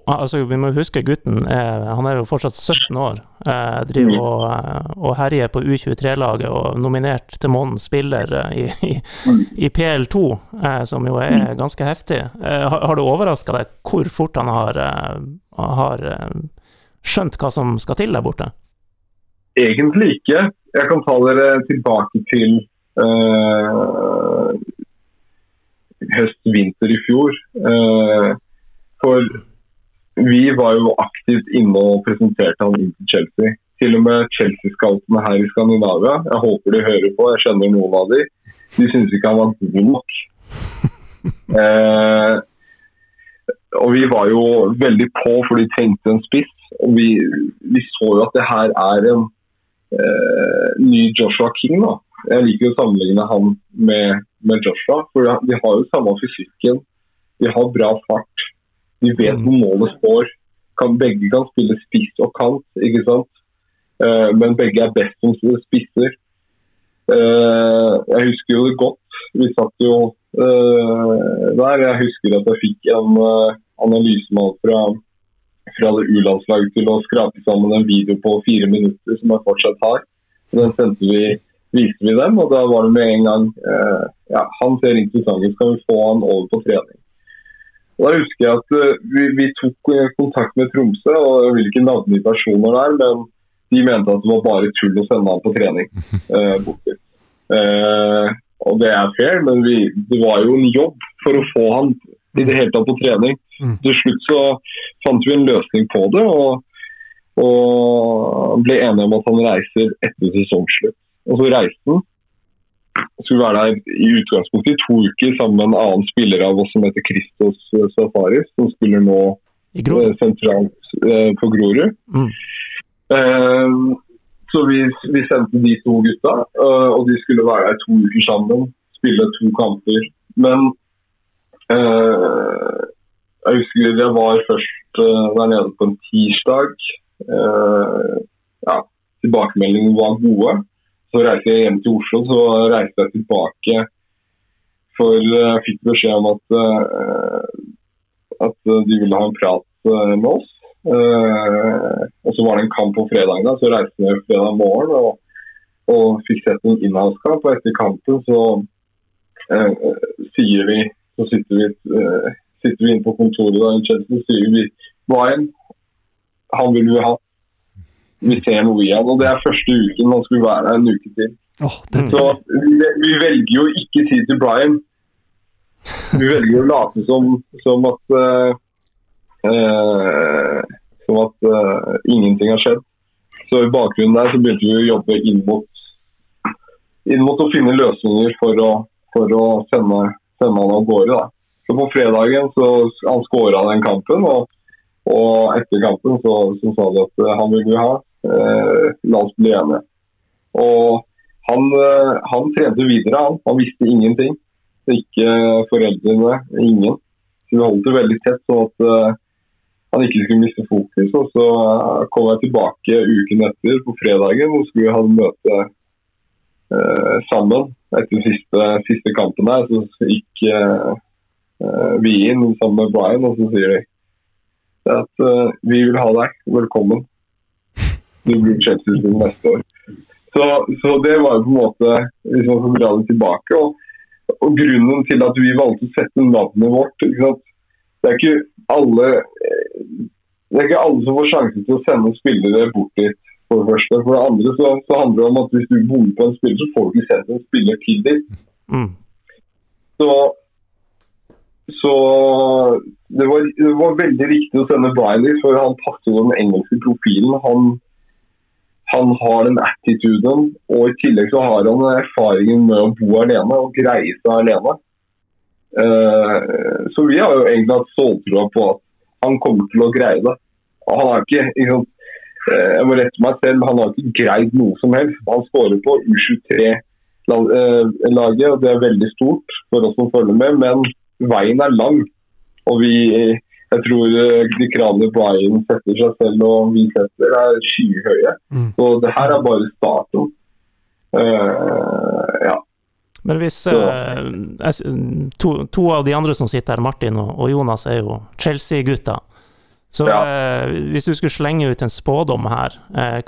altså Vi må huske gutten er, han er jo fortsatt 17 år. Eh, driver mm. og, eh, og herjer på U23-laget og nominert til månedens spiller i, i, mm. i, PL2, eh, som jo er mm. ganske heftig. Eh, har, har, det overraska deg hvor fort han har, har skjønt hva som skal til der borte? Egentlig ikke. Jeg kan ta dere tilbake til uh, høst-vinter i fjor. Uh, for vi var jo aktivt inne og presenterte han inn til Chelsea. Til og med Chelsea-skaltene her i Skandinavia, jeg håper de hører på, jeg kjenner noen av de, de syns ikke han var god nok. eh, og vi var jo veldig på, for de trengte en spiss. Og vi, vi så jo at det her er en eh, ny Joshua King. da. Jeg liker å sammenligne han med, med Joshua, for de har jo samme fysikken. De har bra fart. De vet mm. hvor målet står. Kan, begge kan spille spiss og kant, ikke sant. Uh, men begge er best som spisser. Uh, jeg husker jo det godt. Vi satt jo uh, der. Jeg husker at jeg fikk en analysemann fra, fra det U-landslaget til å skrape sammen en video på fire minutter som jeg fortsatt har. Den sendte vi, viste vi dem, og da var det med en gang ja, Han ser interessant ut, kan vi få han over på trening? Og da husker jeg at uh, vi, vi, tok uh, kontakt med Tromsø, og jeg vil ikke navngi personer der, men de mente at det var bare tull å sende han på trening. eh, bort. Eh, og det er fair, men vi, det var jo en jobb for å få han i det hele tatt på trening. Mm. Til slutt så fant vi en løsning på det, og, og ble enige om at han reiser etter sesongslutt. Og så reiste han. Skulle være der i utgangspunktet i to uker sammen med en annen spiller av oss som heter Christos eh, Safaris, som spiller nå eh, sentralt eh, på Grorud. Mm. Eh, så vi, vi sendte de to gutta, eh, og de skulle være der to uker sammen. Spille to kamper. Men eh, jeg husker jeg var først der nede på en tirsdag. Eh, ja, tilbakemeldingene var gode. Så reiste jeg hjem til Oslo, så reiste jeg tilbake. For eh, jeg fikk beskjed om at, eh, at de ville ha en prat eh, med oss. Eh, og så var det en kamp på fredag, da, så reiste jeg fredag morgen og, og fikk sett en innholdskamp. Og etter kampen så eh, sier vi Så sitter vi, eh, sitter vi inne på kontoret da, i sier vi hva enn han ville vi ha. Vi ser noe i han. Og det er første uken han skulle være her en uke til. Oh, den... Så vi, vi velger jo ikke tid til Brian. Vi velger å late som, som at uh, uh, Som at uh, ingenting har skjedd. Så i bakgrunnen der så begynte vi å jobbe inn mot, inn mot å finne løsninger for å, for å sende, sende han av gårde. Da. Så på fredagen så han skåra den kampen, og, og etter kampen så, så sa de at han ville vi ha. Eh, la oss bli enige. Og han, eh, han trente videre, han. Han visste ingenting. Ikke foreldrene, ingen. Så vi holdt det veldig tett, sånn at eh, han ikke skulle miste fokus. Og så kom jeg tilbake uken etter, på fredagen, og skulle ha møte sammen. Etter siste, siste kampen her, så gikk vi inn sammen med Brian, og så sier de at vi vil ha deg. Velkommen. Blir Chelsea neste år. Så, så det var jo på en måte Hvis man skal dra det tilbake. Og, og grunnen til at vi valgte å sette navnet vårt? Det er ikke alle eh, Det er ikke alle som får sjansen til å sende spillere bort dit. For det første. For det andre så, så handler det om at hvis du bor på en spiller, så får du ikke sendt en spiller til dit. Mm. Så, så det, var, det var veldig riktig å sende Briley, for han passer jo den engelske profilen. Han, han har den attituden, og i tillegg så har han erfaringen med å bo alene og greie seg alene. Uh, så vi har jo egentlig hatt ståltroa på at han kommer til å greie det. Og han har ikke, liksom, eh, Jeg må rette meg selv, han har ikke greid noe som helst. Han skårer på U23-laget, og det er veldig stort for oss som følger med. Men veien er lang. Og vi, jeg tror eh, de kravene Brian setter seg selv og vi setter, er skyhøye. Mm. Så det her er bare starten. Uh, ja. Men hvis uh, to, to av de andre som sitter her, Martin og, og Jonas, er jo Chelsea-gutter. Så Ja. uh, hvis du skulle slenge ut en spådom her,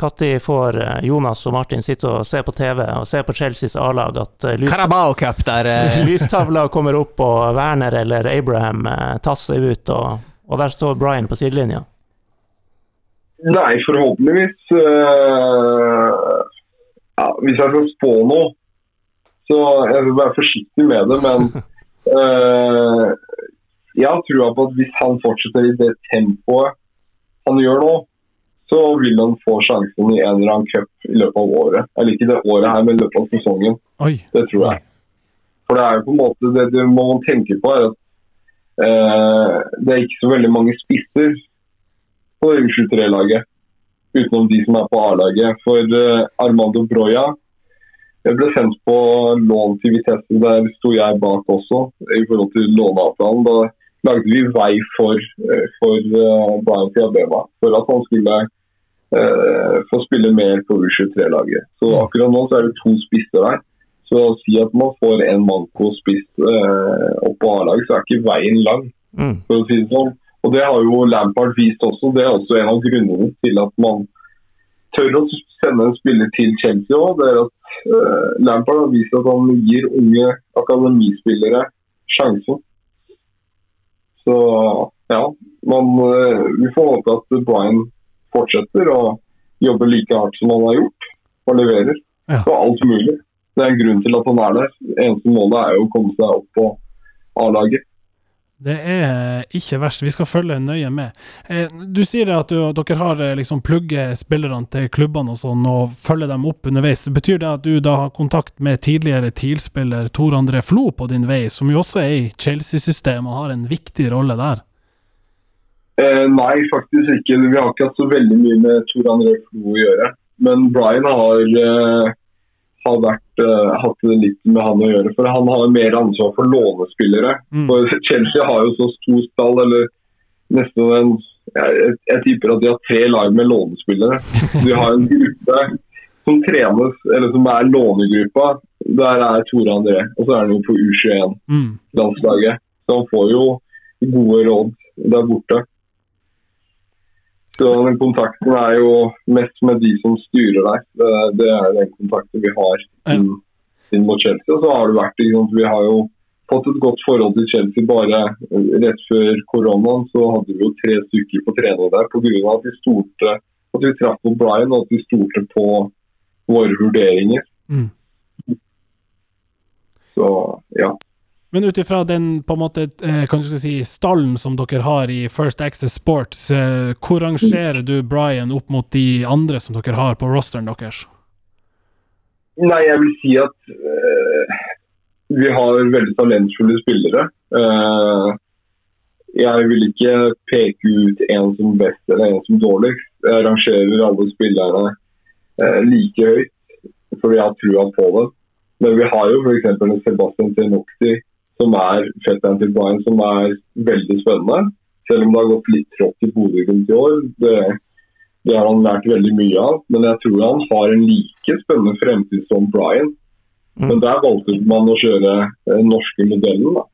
når får Jonas og Martin sitte og se på TV og se på Chelseas A-lag at lys, Carabao Cup der lystavla kommer opp, og Werner eller Abraham tasser ut, og, og der står Brian på sidelinja? Nei, forhåpentligvis eh, ja, Hvis jeg skal spå noe, så jeg vil være forsiktig med det. Men eh, jeg har trua på at hvis han fortsetter i det tempoet han gjør nå, så vil han få sjansen i en eller annen cup i løpet av året. Eller ikke det året her, men i løpet av sesongen. oi. Det tror jeg. For det er jo på en måte det, det må man tenke på, er at det er ikke så veldig mange spisser på U23-laget. Utenom de som er på A-laget. For eh, Armando Broya jeg ble sendt på lån til Vitesse. Der sto jeg bak også, i forhold til låneavtalen. Da lagde vi vei for, eh, for eh, Brian Fiabema, for at han skulle eh, få spille mer på U23-laget. Så akkurat nå så er det to spisser der. Så å si at man får en manko-spiss eh, opp på A-laget, så er ikke veien lang. Mm. for å si det sånn. Og det har jo Lampard vist også. Det er også en av grunnene til at man tør å sende en spiller til Chelsea òg. Er eh, Lampard har vist at han gir unge akademispillere sjansen. Så ja, man, eh, vi får håpe at Brian fortsetter. å jobbe like hardt som han har gjort, og leverer Ja. på alt mulig. Det er en grunn til at han er der. Eneste målet er jo å komme seg opp på A-laget. Det er ikke verst. Vi skal følge nøye med. Eh, Du sier at du, dere har eh, liksom plugget spillerne til klubbene og sånn, og følger dem opp underveis. Betyr det at du da har kontakt med tidligere TIL-spiller Tor André Flo på din vei, som jo også er i Chelsea-systemet og har en viktig rolle der? Eh, nei, faktisk ikke. Vi har ikke hatt så veldig mye med Tor André Flo å gjøre. Men Brian har, eh, har vært, uh, hatt litt med han å gjøre. For han har mer ansvar for lånespillere. Mm. For Chelsea har jo så stor stall, eller nesten en jeg, jeg tipper at de har tre lag med lånespillere. De har en gruppe som trenes, eller som er lånegruppa. Der er Tore André, og så er han jo på U21-landslaget. Mm. Så han får jo gode råd der borte. Så den kontakten er jo mest med de som styrer deg. Det, det er den kontakten vi har inn, inn mot Chelsea. Og så har det vært, liksom, Vi har jo fått et godt forhold til Chelsea bare rett før koronaen. Så hadde vi jo tre stykker på trening der pga. at vi stolte at vi traff på Brian og at vi stolte på våre vurderinger. Mm. Så ja. Men ut ifra den på en måte, eh, kan du si, stallen som dere har i First Access Sports, eh, hvor rangerer du Brian opp mot de andre som dere har på rosteren deres? Nei, jeg vil si at uh, vi har veldig talentfulle spillere. Uh, jeg vil ikke peke ut en som best eller en som dårligst. Jeg rangerer alle spillerne uh, like høyt, for jeg har trua på dem. Men vi har jo f.eks. Sebastian Tenokti, som er til som er veldig spennende. Selv om det har gått litt trått i Bodø rundt i år. Det, det har han lært veldig mye av. Men jeg tror han har en like spennende fremtid som Brian. Mm. Men der valgte man å kjøre den norske modellen. da.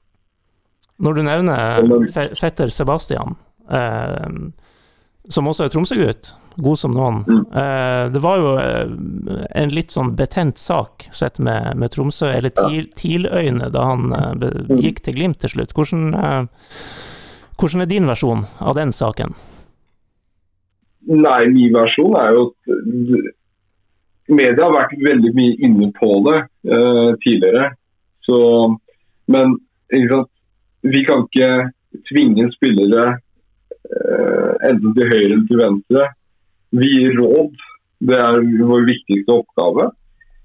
Når du nevner fetter Sebastian, eh, som også er Tromsø-gutt, god som noen. Mm. Eh, det var jo eh, en litt sånn betent sak sett med, med Tromsø, eller TIL- TIL-øyne, da han eh, be, Mm. gikk til Glimt til slutt. Hvordan, eh, hvordan er din versjon av den saken? Nei, min versjon er jo at eh, media har vært veldig mye inne på det eh, tidligere. Så, men vi kan ikke tvinge spillere enten til høyre eller til venstre. Vi gir råd. Det er vår viktigste oppgave.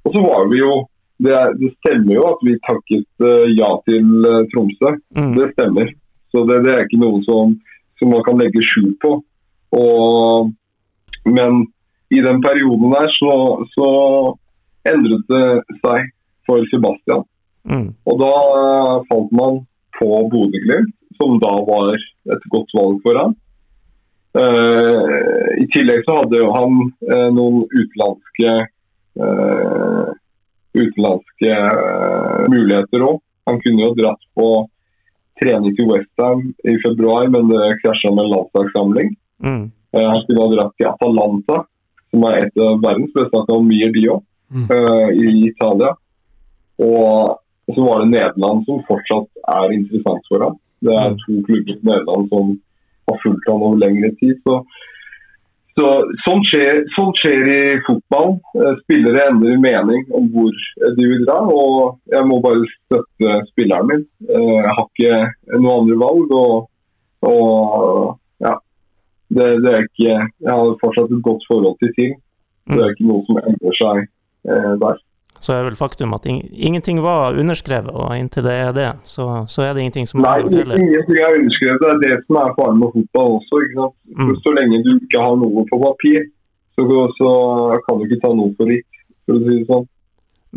Og så var vi jo Det, er, det stemmer jo at vi takket eh, ja til eh, Tromsø. Mm. Det stemmer. Så det, det er ikke noe som, som man kan legge skjul på. Og, men i den perioden der så, så endret det seg for Sebastian. Mm. Og da eh, falt man på Bodø-Glimt, som da var et godt valg for ham. Uh, I tillegg så hadde jo han uh, noen utenlandske uh, utenlandske muligheter òg. Han kunne jo dratt på trening til Westham i februar, men det krasja med en landslagssamling. Mm. Han skulle ha dratt til Atalanta, som er et av verdens beste akademier, de òg, Mm. i Italia. Og og så var det Nederland som fortsatt er interessant for ham. Det er Mm. to klubber på Nederland som har fulgt ham over lengre tid. Så, så sånn, skjer, sånn skjer i fotball. Eh, Spillere endrer mening om hvor de vil dra. Og jeg må bare støtte spilleren min. Eh, Jeg har ikke noe andre valg. Og, og ja. Det, det er ikke Jeg har fortsatt et godt forhold til ting. Det Mm. er ikke noe som endrer seg eh, der. Så er vel faktum at ing ingenting var underskrevet, og inntil det er det, så, så er det ingenting som Nei, er heller. ingenting er underskrevet. Det er det som er faren med fotball også. ikke sant? Mm. Så, lenge du ikke har noe på papir, så, så kan du ikke ta noe for litt, for å si det sånn.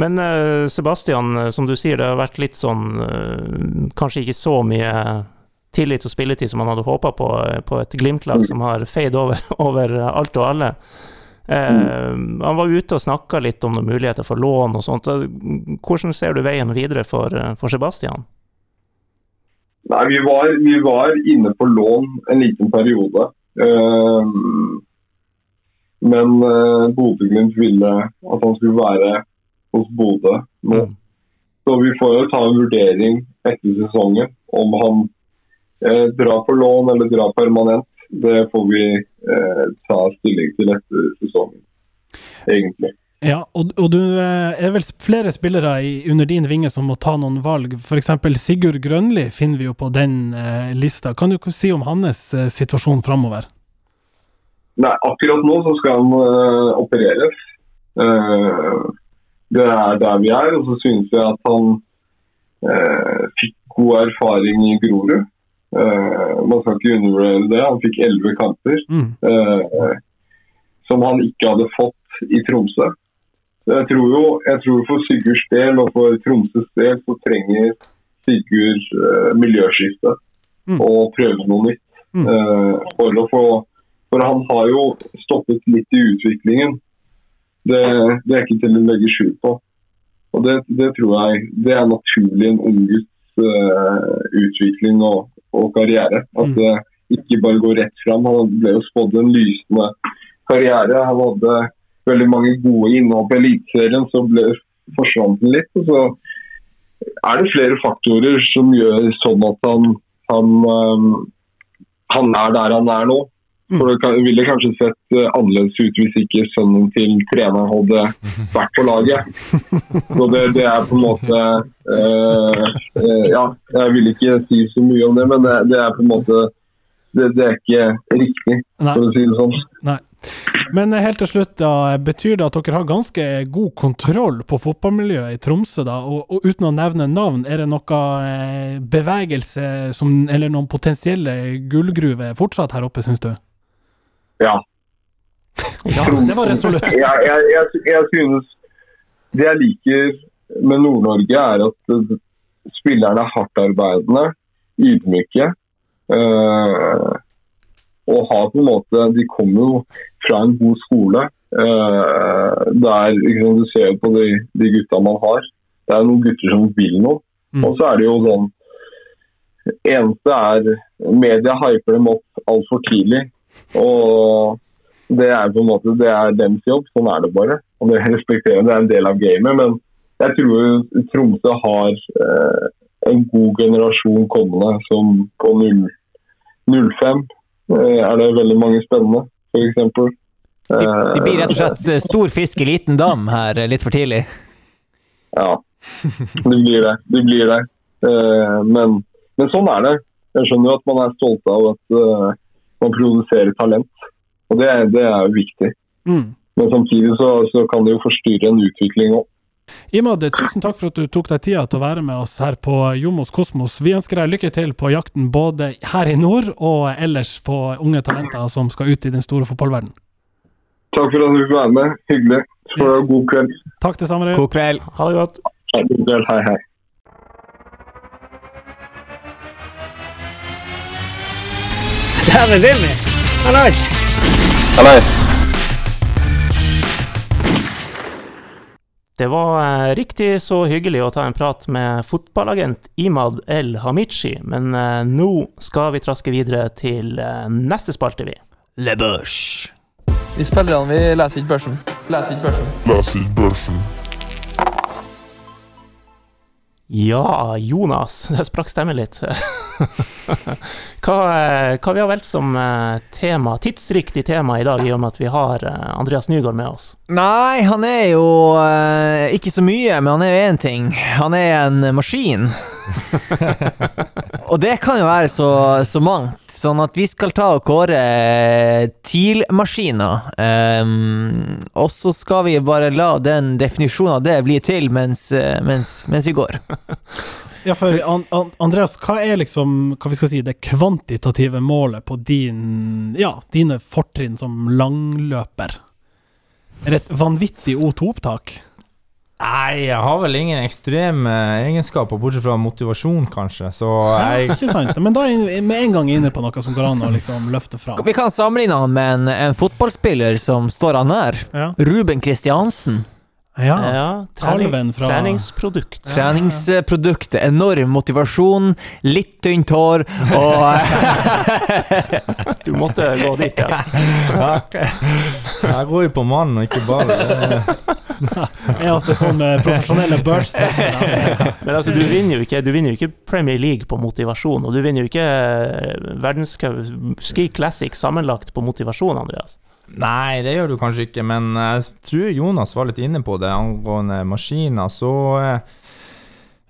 Men uh, Sebastian, eh, som du sier, det har vært litt sånn uh, Kanskje ikke så mye tillit og spilletid som man hadde håpa på på et Glimt-lag Mm. som har feid over, over alt og alle. Eh, Mm. Han var ute og snakka litt om noen muligheter for lån og sånt. Hvordan ser du veien videre for, eh, for Sebastian? Nei, vi var, vi var inne på lån en liten periode. Ehm, men uh, Bodø-Glimt ville at han skulle være hos Bodø nå. Mm. Så vi får jo ta en vurdering etter sesongen om han eh, drar på lån eller drar permanent. Det får vi eh, ta stilling til etter sesongen, egentlig. Ja, og, og du eh, er vel flere spillere i, under din vinge som må ta noen valg. F.eks. Sigurd Grønli finner vi jo på den eh, lista. Kan du si om hans eh, situasjon framover? Nei, akkurat nå så skal han eh, opereres. Eh, det er der vi er, og så synes jeg at han eh, fikk god erfaring i Grorud. Eh, man skal ikke undervurdere det. Han fikk elleve kamper. Mm. eh, som han ikke hadde fått i Tromsø. Jeg tror jo jeg tror for Sigurds del og for Tromsøs del så trenger Sigurd eh, miljøskifte Mm. og prøve noe nytt. Mm. For, å få, for han har jo stoppet litt i utviklingen. Det, det er ikke til å legge skjul på. Og det, det tror jeg det er naturlig en ung gutts eh, utvikling og, og karriere. At Mm. det ikke bare går rett fram. Han ble jo spådd en lysende karriere. Han hadde veldig mange gode innhopp i Eliteserien, så ble, forsvant han litt. Og så er det flere faktorer som gjør sånn at han, han, øhm, han er der han er nå. Mm. For Det ville kanskje sett øh, annerledes ut hvis ikke sønnen til treneren hadde vært på laget. Så det, det er på en måte øh, øh, Ja, jeg vil ikke si så mye om det, men det, det er på en måte det, det er ikke riktig, Nei. for å si det sånn. Nei. Men eh, helt til slutt, da, betyr det at dere har ganske god kontroll på fotballmiljøet i Tromsø, da? Og, og uten å nevne navn, er det noe eh, bevegelse som, eller noen potensielle gullgruver fortsatt her oppe, syns du? Ja. Ja, det var resolutt. jeg, jeg, jeg, jeg synes Det jeg liker med Nord-Norge, er at eh, spillerne er hardtarbeidende, ydmyke. eh, og har på en måte De kommer jo fra en god skole. Uh, der liksom, Du ser jo på de, de gutta man har. Det er noen gutter som vil noe. Mm. Og så er det jo sånn Eneste er Media hyper dem opp altfor tidlig. Og det er på en måte det er deres jobb. Sånn er det bare. Og det respekterer. Det er en del av gamet. Men jeg tror Tromsø har eh, en god generasjon kommende som på 0, 05 eh, er det veldig mange spennende, f.eks. Det, de blir rett og slett eh, stor fisk i liten dam her eh, litt for tidlig. Ja, det blir det. Det blir det. Eh, men, men sånn er det. Jeg skjønner jo at man er stolt av at eh, man produserer talent. Og det, det er jo viktig. Mm. Men samtidig så, så kan det jo forstyrre en utvikling òg. Imad, tusen takk for at du tok deg tida til å være med oss her på Jomos Kosmos. Vi ønsker deg lykke til på jakten både her i nord og ellers på unge talenter som skal ut i den store fotballverdenen. Takk for at du fikk være med. Hyggelig. Så får du ha god kveld. Takk det samme. God kveld. Ha det godt. Hei, God kveld. Hei, hei. Dæven, Vimmi! Hallais! Det var eh, riktig så hyggelig å ta en prat med fotballagent Imad El Hamichi, men eh, nå skal vi traske videre til eh, neste spalte, vi. Le Børs. Vi spillerne vi leser ikke børsen. Leser ikke børsen. Ja, Jonas, det sprakk stemmen litt. hva, eh, hva vi har valgt som eh, tema, tidsriktig tema i dag, i og med at vi har eh, Andreas Nygaard med oss? Nei, han er jo ikke så mye, men han er jo én ting. Han er en maskin. og det kan jo være så, så mangt. Sånn at vi skal ta og kåre TIL-maskiner. Um, og så skal vi bare la den definisjonen av det bli til mens, mens, mens vi går. Ja, for an, an, Andreas, hva er liksom hva vi skal si, det kvantitative målet på din, ja, dine fortrinn som langløper? Er det et vanvittig O2-opptak? Nei, jeg har vel ingen ekstreme egenskaper, bortsett fra motivasjon, kanskje. Så jeg Ikke sant? Men da er jeg med en gang inne på noe som går an å liksom løfte fram. Vi kan sammenligne han med en, en fotballspiller som står han nær. Ja. Ruben Kristiansen. Ja. Ja, trening, fra- treningsprodukt. Treningsproduktet. Enorm motivasjon, litt tynt hår og Du måtte gå dit, ja. Ja. Jeg går jo på mannen, ikke bare Det- er ofte sånn med profesjonelle Burst Men altså, du vinner jo ikke, du vinner jo ikke Premier League på motivasjon, og du vinner jo ikke eh, verdenscup Ski Classic sammenlagt på motivasjon, Andreas. Nei, det gjør du kanskje ikke, men jeg tror Jonas var litt inne på det angående maskiner. Så eh,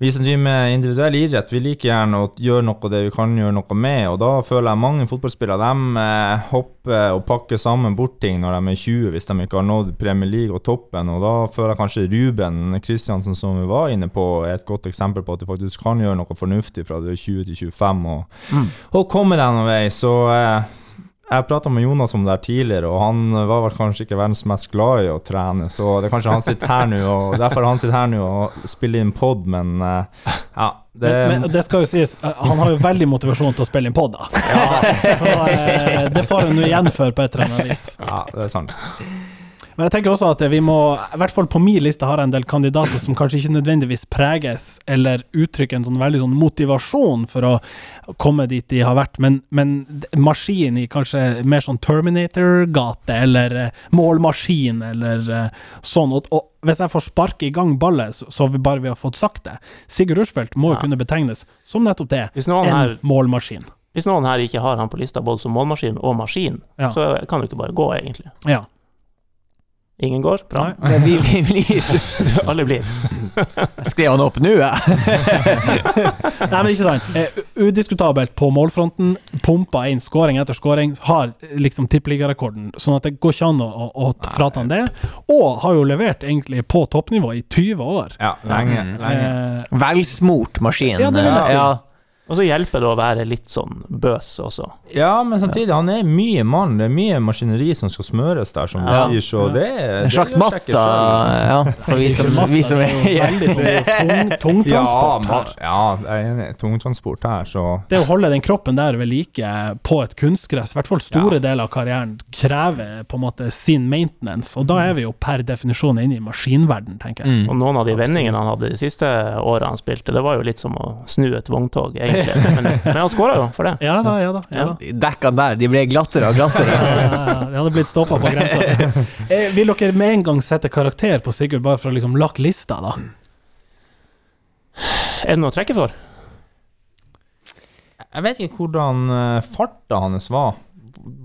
vi som driver med individuell idrett, vi liker gjerne å gjøre noe det vi kan gjøre noe med. Og da føler jeg mange fotballspillere de eh, hopper og pakker sammen bort ting når de er 20, hvis de ikke har nådd Premier League og toppen. Og da føler jeg kanskje Ruben Kristiansen, som vi var inne på, er et godt eksempel på at du faktisk kan gjøre noe fornuftig fra du er 20 til 25 og, Mm. og komme deg noen vei. Så eh, jeg prata med Jonas om det her tidligere, og han var vel kanskje ikke verdens mest glad i å trene, så det er kanskje han sitter her nå, og derfor han sitter her nå og spiller inn pod, men eh, ja det, Men, men det skal jo sies, eh, han har jo veldig motivasjon til å spille inn pod, da. Så eh, det får han jo igjen for på et eller annet vis. ja, det er sant. Men jeg tenker også at vi må, i hvert fall på min liste har jeg en del kandidater som kanskje ikke nødvendigvis preges eller uttrykker en sånn veldig sånn motivasjon for å komme dit de har vært, men, men maskin i kanskje mer sånn Terminator-gate, eller eh, målmaskin, eller eh, sånn. Og, og hvis jeg får sparke i gang ballet, så, så vi bare vi har fått sagt det Sigurd Rushfeldt må jo Ja. kunne betegnes som nettopp det, en her, målmaskin. hvis noen her ikke har han på lista både som målmaskin og maskin, Ja. så kan du ikke bare gå, egentlig. Ja. Ingen går? Bra. Nei. Vi, vi blir Alle blir. Jeg skrev han opp nå, jeg. Nei, men ikke sant. Eh, udiskutabelt på målfronten. Pumpa inn skåring etter skåring. Har liksom tippeligarekorden, sånn at det går ikke an å, å, å frata han det. Og har jo levert egentlig på toppnivå i 20 år. Ja, lenge. Mm. lenge. Eh, Velsmurt maskin. Ja, det vil jeg si. Ja. Og så hjelper det å være litt sånn bøs også. Ja, men samtidig, han er mye mann. Det er mye maskineri som skal smøres der, som du sier, så det er En slags Masta, ja. For vi som, vi som er sånn tung, Ja, tungtransport her. ja, jeg er enig. Tungtransport her, så Det å holde den kroppen der ved like på et kunstgress, i hvert fall store deler av karrieren, krever på en måte sin maintenance. Og da er vi jo per definisjon inne i maskinverden, tenker jeg. mm. Og noen av de vendingene han hadde de siste åra han spilte, det var jo litt som å snu et vogntog, egentlig. Men, men han skåra jo for det. Ja da, ja da. Ja, da. Dekkene der, de ble glattere og glattere. Ja, ja, ja. Det hadde blitt stoppa på grensa. Eh, vil dere med en gang sette karakter på Sigurd, bare for å liksom lakke lista, da? Er det noe å trekke for? Jeg vet ikke hvordan eh, farta hans var.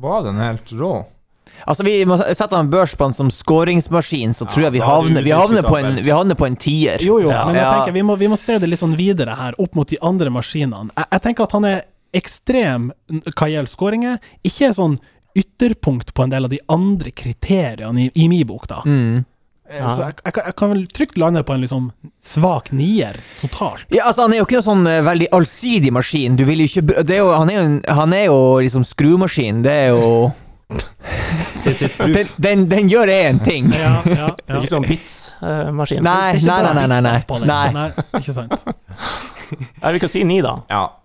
Var den helt rå? Altså, vi må sette en børs på han som skåringsmaskin, så tror jeg vi er havner, vi havner, på, en, vi havner på en tier. Jo, jo, Ja. men jeg tenker vi må, vi må se det litt sånn videre her, opp mot de andre maskinene. Jeg, jeg tenker at han er ekstrem hva gjelder skåringer, ikke sånn ytterpunkt på en del av de andre kriteriene i, i min bok, da. Mm. Ja. Så jeg, jeg, kan- jeg kan vel trygt lande på en liksom svak nier totalt. Ja, altså, han er jo ikke noen sånn eh, veldig allsidig maskin. Du vil jo ikke det er jo, Han er jo, han er jo liksom skrumaskin. Det er jo den, den, den gjør én ting. Ja, ja, ja. Ikke sånn bits-maskin. Nei, nei, nei, nei, nei, nei. nei. Ikke sant. Nei, vi kan si ni, da.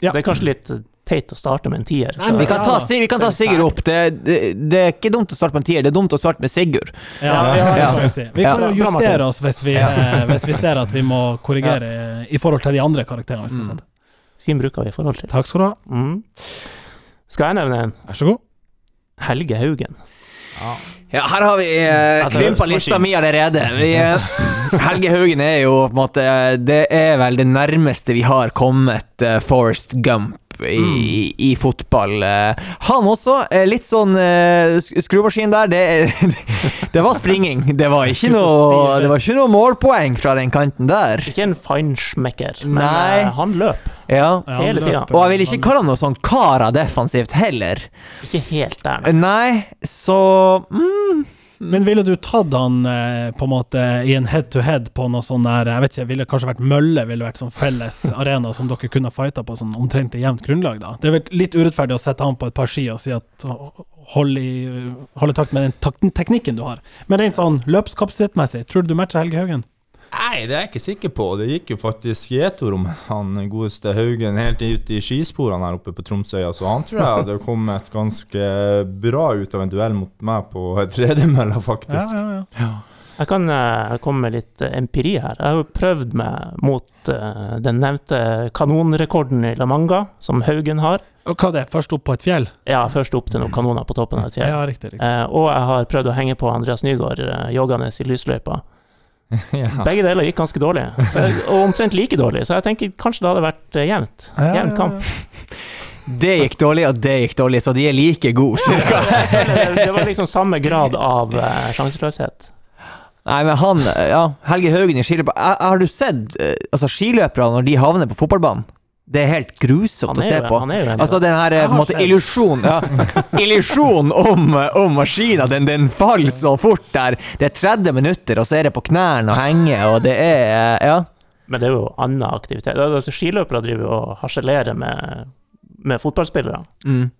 Det er kanskje litt teit å starte med en tier. Nei, så- Vi kan ta, vi kan ta Sigurd opp. Det, det, det er ikke dumt å starte med en tier, det er dumt å starte med Sigurd. Ja, ja, Ja. vi si. Vi kan jo justere oss hvis vi, eh, hvis vi ser at vi må korrigere i forhold til de andre karakterene vi skal sette. Fin bruk av i forhold til. Takk skal du ha. Mm. Skal jeg nevne en? Vær så god. Helge Haugen. Ja, her har vi eh, Altså, krympa lista mi allerede. Vi, eh, Helge Haugen er jo på en måte Det er vel det nærmeste vi har kommet eh, Forrest Gump. I, i fotball. Eh, Han også, eh, litt sånn eh, skrumaskin der. Det, det var springing. Det var ikke noe, det var ikke noe målpoeng fra den kanten der. Ikke en feinschmecker, men Nei. han løp. Ja. Ja, Hele tida. Og jeg vil ikke kalle han noe sånn kara defensivt heller. Ikke helt der, nei. Nei, så mm, Men ville du tatt han eh, på en måte i en head-to-head på noe sånn der Jeg vet ikke, ville kanskje vært Mølle ville vært sånn felles arena som dere kunne fighta på sånn omtrentlig jevnt grunnlag, da? Det er vel litt urettferdig å sette han på et par ski og si at hold i Hold i takt med den teknikken du har. Men rent sånn løpskapasitetmessig, tror du du matcher Helge Haugen? Nei, det er jeg ikke sikker på. Det gikk jo faktisk gjetord om han godeste Haugen helt ut i skisporene her oppe på Tromsøya, så han tror jeg hadde kommet ganske bra ut av en duell mot meg på tredemølla, faktisk. ja, ja. Jeg kan eh, komme med litt eh, empiri her. Jeg har jo prøvd meg mot eh, den nevnte kanonrekorden i La Manga, som Haugen har. Og hva det er, først opp på et fjell? Ja, først opp til noen kanoner på toppen av et fjell. Ja, riktig. riktig. Eh, og jeg har prøvd å henge på Andreas Nygaard eh, joggende i lysløypa. Ja. Begge deler gikk ganske dårlig, og omtrent like dårlig, så jeg tenker kanskje det hadde vært eh, jevnt. Jevn kamp. Det gikk dårlig, og det gikk dårlig, så de er like gode. cirka. Det var liksom samme grad av uh, sjanseløshet. Nei, men han Ja, Helge Haugen i skiløper Eh, Har du sett eh, altså, skiløpere når de havner på fotballbanen? Det er helt grusomt Han å er se på. han er jo en Altså den her eh, på en måte illusjonen ja. Illusjon om, eh, om maskina. Den, den faller så fort der. Det er 30 minutter, og så er det på knærne og henger, og det er eh, Ja. Men det er jo annen aktivitet. Altså, skiløpere driver og harselerer med, med fotballspillere. Mm.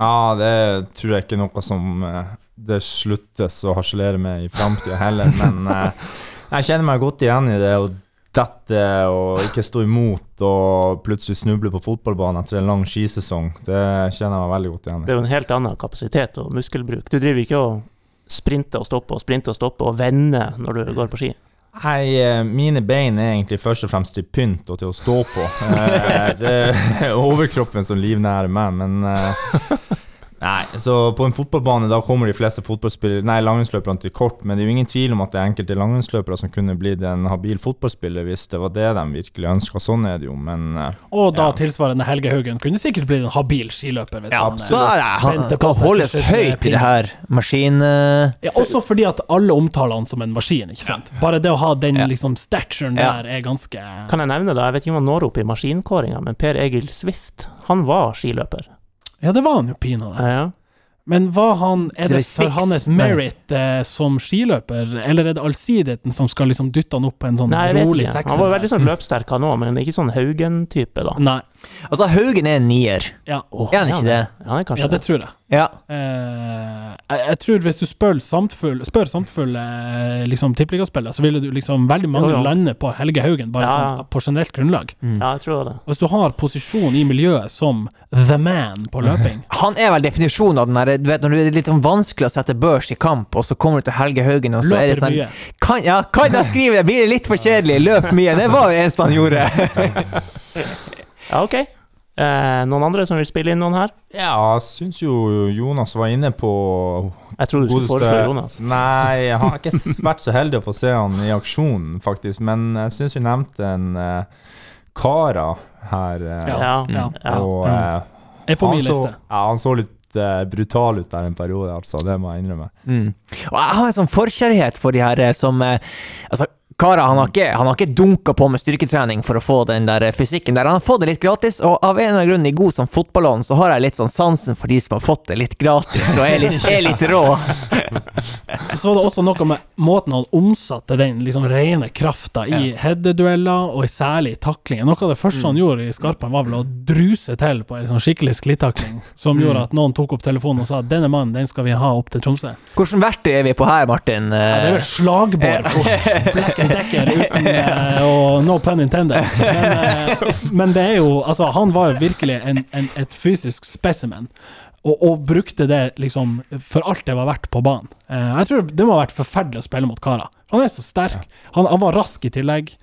Ja, det tror jeg ikke er noe som det sluttes å harselere med i framtida heller, men jeg kjenner meg godt igjen i det å dette og ikke stå imot og plutselig snuble på fotballbanen etter en lang skisesong. Det kjenner jeg meg veldig godt igjen Det er jo en helt annen kapasitet og muskelbruk. Du driver ikke og sprinter og stopper og sprinter og stopper og vender når du går på ski. Nei, eh, mine bein er egentlig først og fremst til pynt og til å stå på. Eh, Det er overkroppen som livnærer meg, men eh, Nei, så på en fotballbane da kommer de fleste fotballspillere Nei, langrennsløperne til kort, men det er jo ingen tvil om at det er enkelte langrennsløpere som kunne blitt en habil fotballspiller hvis det var det de virkelig ønska. Sånn er det jo, men eh, Og da Ja. tilsvarende Helge Haugen kunne sikkert blitt en habil skiløper. Hvis han, absolutt. Så er det, han skal holdes høyt i det her maskin... eh, Ja, også fordi at alle omtaler han som en maskin, ikke sant. Bare det å ha den Ja. liksom staturen Ja. der er ganske Kan jeg nevne det? Jeg vet ikke om han når opp i maskinkåringa, men Per Egil Swift, han var skiløper. Ja, det var han jo pinadø. Ja. Men var han Er det for hans merit eh, som skiløper, eller er det allsidigheten som skal liksom dytte han opp på en sånn Nei, rolig sekser? Han var veldig sånn løpssterk han òg, men ikke sånn Haugen-type, da. Nei. Altså, Haugen er en nier. Ja, Oh, Er han ikke det? Ja, er ja det tror jeg. Ja. Uh, jeg, jeg tror hvis du spør samtfull, spør samtfulle eh, liksom, tippeligaspillere, så ville du liksom veldig mange Jo, jo. lande på Helge Haugen, bare Ja, sånn, på generelt grunnlag. Ja, jeg tror det. Hvis du har posisjon i miljøet som the man på løping Han er vel definisjonen av den der Du vet når det er litt sånn vanskelig å sette børs i kamp, og så kommer du til Helge Haugen, og så er det sånn mye. kan, Ja, kan jeg skrive det? Blir det litt for kjedelig? Løp mye. Det var jo eneste han gjorde. Ja, ok. Eh, noen andre som vil spille inn noen her? ja, jeg syns jo Jonas var inne på Jeg tror du skulle foreslå Jonas. Nei, jeg har ikke vært så heldig å få se han i aksjon, faktisk. Men jeg syns vi nevnte en uh, Kara her. Uh, Ja, Ja. ja. Og eh, Er på min så, liste. ja, han så litt brutal ut der en periode, altså. Det må jeg innrømme. Mm. Og jeg har en sånn forkjærlighet for de her som Altså, Kara han har ikke, han har ikke dunka på med styrketrening for å få den der eh, fysikken der. Han har fått det litt gratis, og av en eller annen grunn, i god som fotballånd, så har jeg litt sånn sansen for de som har fått det litt gratis, og er litt, er litt rå. Så var det også noe med måten han omsatte den liksom rene krafta i headedueller, og særlig i taklingen. Noe av det første Mm. han gjorde i Skarpan, var vel å druse til på en sånn skikkelig sklitakling, som Mm. gjorde at noen tok opp telefonen og sa 'denne mannen, den skal vi ha opp til Tromsø'. Hvilket verktøy er vi på her, Martin? Ja, det er vel slagbår Black uten eh, Og no pun intended. Men, eh, men det er jo Altså, han var jo virkelig en, en, et fysisk specimen. Og, og brukte det liksom for alt det var verdt på banen. Eh, jeg tror det må ha vært forferdelig å spille mot Kara. Han er så sterk. Han, han var rask i tillegg.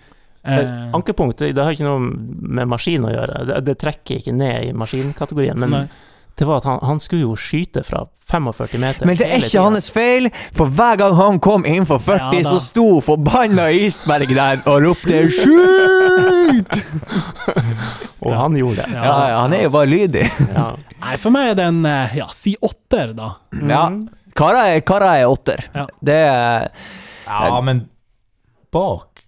Eh, Men Ankepunkt det har ikke noe med maskin å gjøre. Det, det trekker ikke ned i maskinkategorien. Men Nei. Det var at han, han skulle jo skyte fra 45 meter. Men det er ikke tiden. hans feil, for hver gang han kom innenfor 40, Ja så sto forbanna Isberg der og ropte 'skyt'! Og han gjorde det. Ja, ja, han er jo bare lydig. Ja. Nei, for meg er det en eh, ja, si åtter, da. Ja. Kara er, Kara er åtter. Ja. Det er Ja, men bak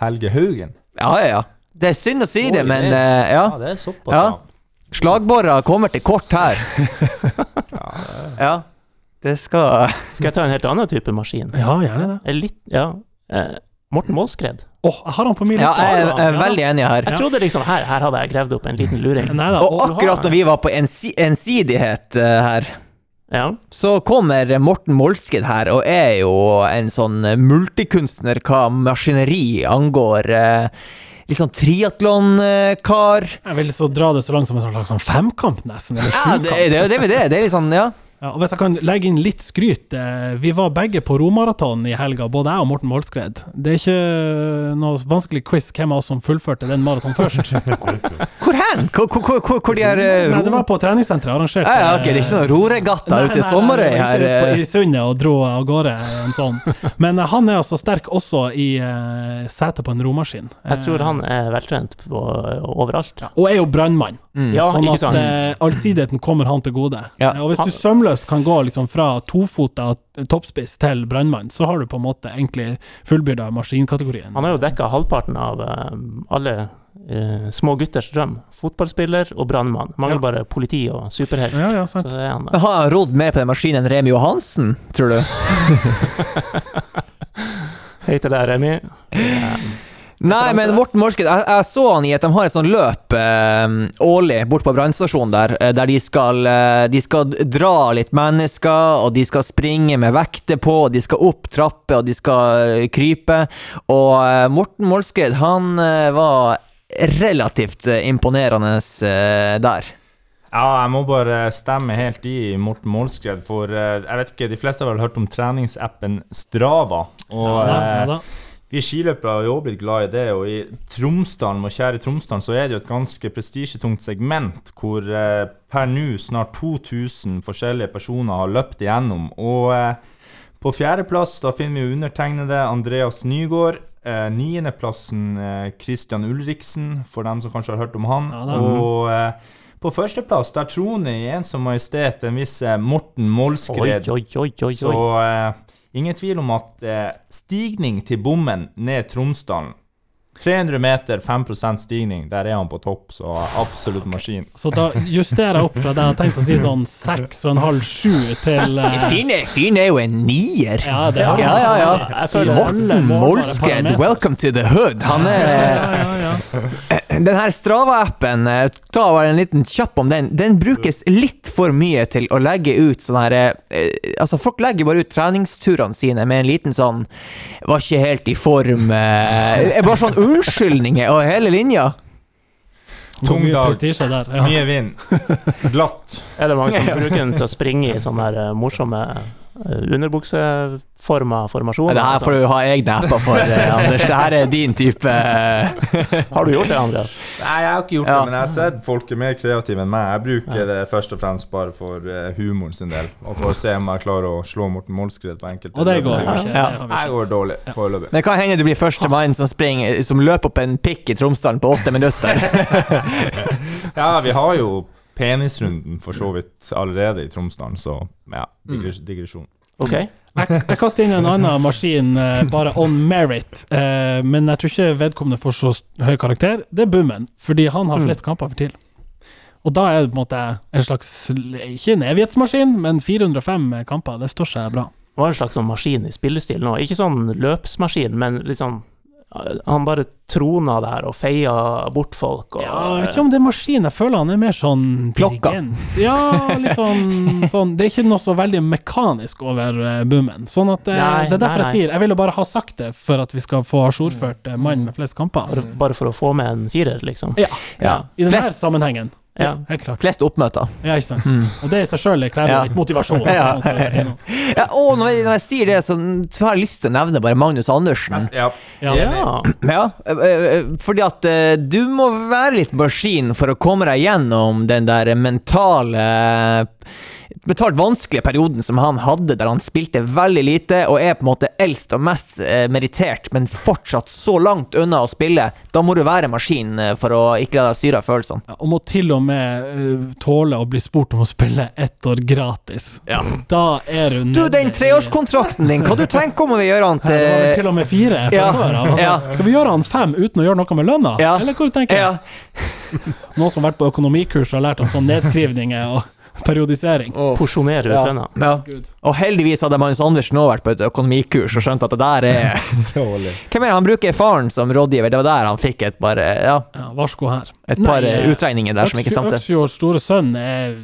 Helge Haugen Ja, ja, ja. Det er synd å si det, men eh, ja. Ja, det er såpass, Ja. Ja. Kommer til kort her. Ja. Det skal Skal jeg ta en helt annen type maskin? Ja, gjerne det. Litt, ja. Eh, Morten Målskred. Åh, jeg har han på min liste. Ja, jeg er, er veldig enig her. Jeg trodde liksom her, her hadde jeg gravd opp en liten luring. Neida. Og akkurat da vi var på ensi ensidighet eh, her, Ja. så kommer Morten Målskred her og er jo en sånn multikunstner hva maskineri angår. eh, Litt sånn triatlonkar. jeg vil så dra det så langt som en slags sånn femkamp, nesten. Eller Ja, det, det det det. Det er litt sånn, ja. Ja, og hvis jeg kan legge inn litt skryt eh, Vi var begge på romaraton i helga, både jeg og Morten Målskred. Det er ikke noe vanskelig quiz hvem av oss som fullførte den maraton først. Hvor hen? hen? Hvor, hvor, hvor, hvor- hvor de er eh, Nei, det var på treningssenteret arrangert. Ah, ja, okay. Det er ikke noen roregatta ute i nei, nei, Sommerøy her? ikke ute på- Isundet og dro av gårde en sånn. Men eh, han er altså sterk også i uh, setet på en romaskin. Jeg tror han er veltrent på, overalt. Og er jo brannmann. Mm. Ja, sånn at eh, allsidigheten kommer han til gode. Ja. Eh, og hvis du sømløst kan gå liksom fra tofota toppspiss til brannmann, så har du på en måte egentlig fullbyrda maskinkategorien. Han har jo dekka halvparten av uh, alle eh, små gutters drøm. Fotballspiller og brannmann. Mangler bare politi og superhelt. Ja, ja, Så sant. det er han. Men Har han rodd mer på den maskinen enn Remi Johansen, tror du? Hei til deg, Remi. Nei, men Morten Morsket, jeg, jeg så han i at de har et sånt løp eh, årlig bort på brannstasjonen der, eh, der de skal, eh, de skal dra litt mennesker, og de skal springe med vekter på, og de skal opp trapper, og de skal krype. Og eh, Morten Morsket, han eh, var relativt eh, imponerende eh, der. Ja, jeg må bare stemme helt i Morten Målskred, for eh, jeg vet ikke, de fleste har vel hørt om treningsappen Strava. Og Ja, da, ja, da. vi skiløpere har jo blitt glad i det, og i Tromsdalen, vår kjære Tromsdalen, så er det jo et ganske prestisjetungt segment hvor per nå snart 2000 forskjellige personer har løpt igjennom. Og på fjerdeplass da finner vi undertegnede Andreas Nygaard. Eh, Niendeplassen eh, Christian Ulriksen, for dem som kanskje har hørt om han. Ja, og eh, på førsteplass der troner i ensom majestet en viss eh, Morten Oi, Målskred. oi, oi, oi, Så eh, ingen tvil om at eh, stigning til bommen ned Tromsdalen 300 meter, 5% stigning, der er han på topp, så absolutt maskin. Så da justerer jeg opp fra det jeg har tenkt å si sånn seks og en halv, sju til uh... Fyren er, fyren er jo en nier. Ja, det er Ja, ja, ja. Morten Molsked, welcome to the hood. Han er Ja, ja, ja. Den her Strava-appen, eh, ta bare en liten kjapp om den. Den brukes litt for mye til å legge ut sånn her eh, Altså, folk legger bare ut treningsturene sine med en liten sånn Var ikke helt i form eh, Bare sånn unnskyldninger og hele linja. Tung dag. der. Ja. Mye vind. Glatt. Er det mange som bruker den til å springe i sånne eh, morsomme underbukseforma formasjoner? Det her får du ha egne apper for, eh, Anders. Det her er din type eh, Har du gjort det, Andreas? Nei, jeg har ikke gjort Ja. det, men jeg har sett folk er mer kreative enn meg. Jeg bruker det først og fremst bare for humoren sin del, og for å se om jeg klarer å slå Morten Molskred på enkelte Og det går ikke. Ja. Jeg går dårlig foreløpig. Men hva hender du blir første mann som springer Som løper opp en pikk i Tromsdalen på åtte minutter. Ja, vi har jo penisrunden for så vidt allerede i Tromsdalen, så ja, Mm. digresjon. OK. Jeg, jeg kaster inn en annen maskin eh, bare on merit, eh, men jeg tror ikke vedkommende får så høy karakter. Det er Bummen, fordi han har flest kamper for til. Og da er det på en måte en slags Ikke en evighetsmaskin, men 405 kamper. Det står seg bra. Det var en slags sånn maskin i spillestil nå. Ikke sånn løpsmaskin, men litt sånn Han bare trona der og feia bort folk og Ja, jeg vet ikke om det er maskin. Jeg føler han er mer sånn Klokka. dirigent. Ja, litt sånn, sånn Det er ikke noe så veldig mekanisk over uh, boomen. Sånn at eh, Nei, Det er derfor nei, jeg sier Jeg ville bare ha sagt det for at vi skal få ajourført uh, mann med flest kamper. bare for å få med en firer, liksom. Ja, Ja. I denne Flest- sammenhengen. Ja, helt klart. Flest oppmøter. Ja, ikke sant. Og det i seg sjøl krever Ja. litt motivasjon. Ja. sånn. Ja, og når jeg, når jeg sier det, så har jeg lyst til å nevne bare Magnus Andersen. Ja. Ja. Ja. Ja, øh, øh, fordi at øh, du må være litt maskin for å komme deg gjennom den der mentale mentalt vanskelige perioden som han hadde, der han spilte veldig lite og er på en måte eldst og mest eh, merittert, men fortsatt så langt unna å spille. Da må du være maskin eh, for å ikke la deg styre av følelsene. Ja, og må til og med uh, tåle å bli spurt om å spille ett år gratis. Ja. Da er du Du, den treårskontrakten din, hva du tenker om å gjøre han Nei, Det var vel til til og med fire fra Ja. før av. Altså, Ja. Skal vi gjøre han fem uten å gjøre noe med lønna? Ja. Eller hva du tenker ja. Noen som har vært på økonomikurs og lært om sånn nedskrivninger og periodisering. Porsjonere ut Ja. lønna. Ja. Og heldigvis hadde Magnus Andersen òg vært på et økonomikurs og skjønt at det der er Hvem er det han bruker faren som rådgiver? Det var der han fikk et par, ja, Ja, varsko her. et par Nei, eh, utregninger der som ikke stemte. Øksfjords store sønn er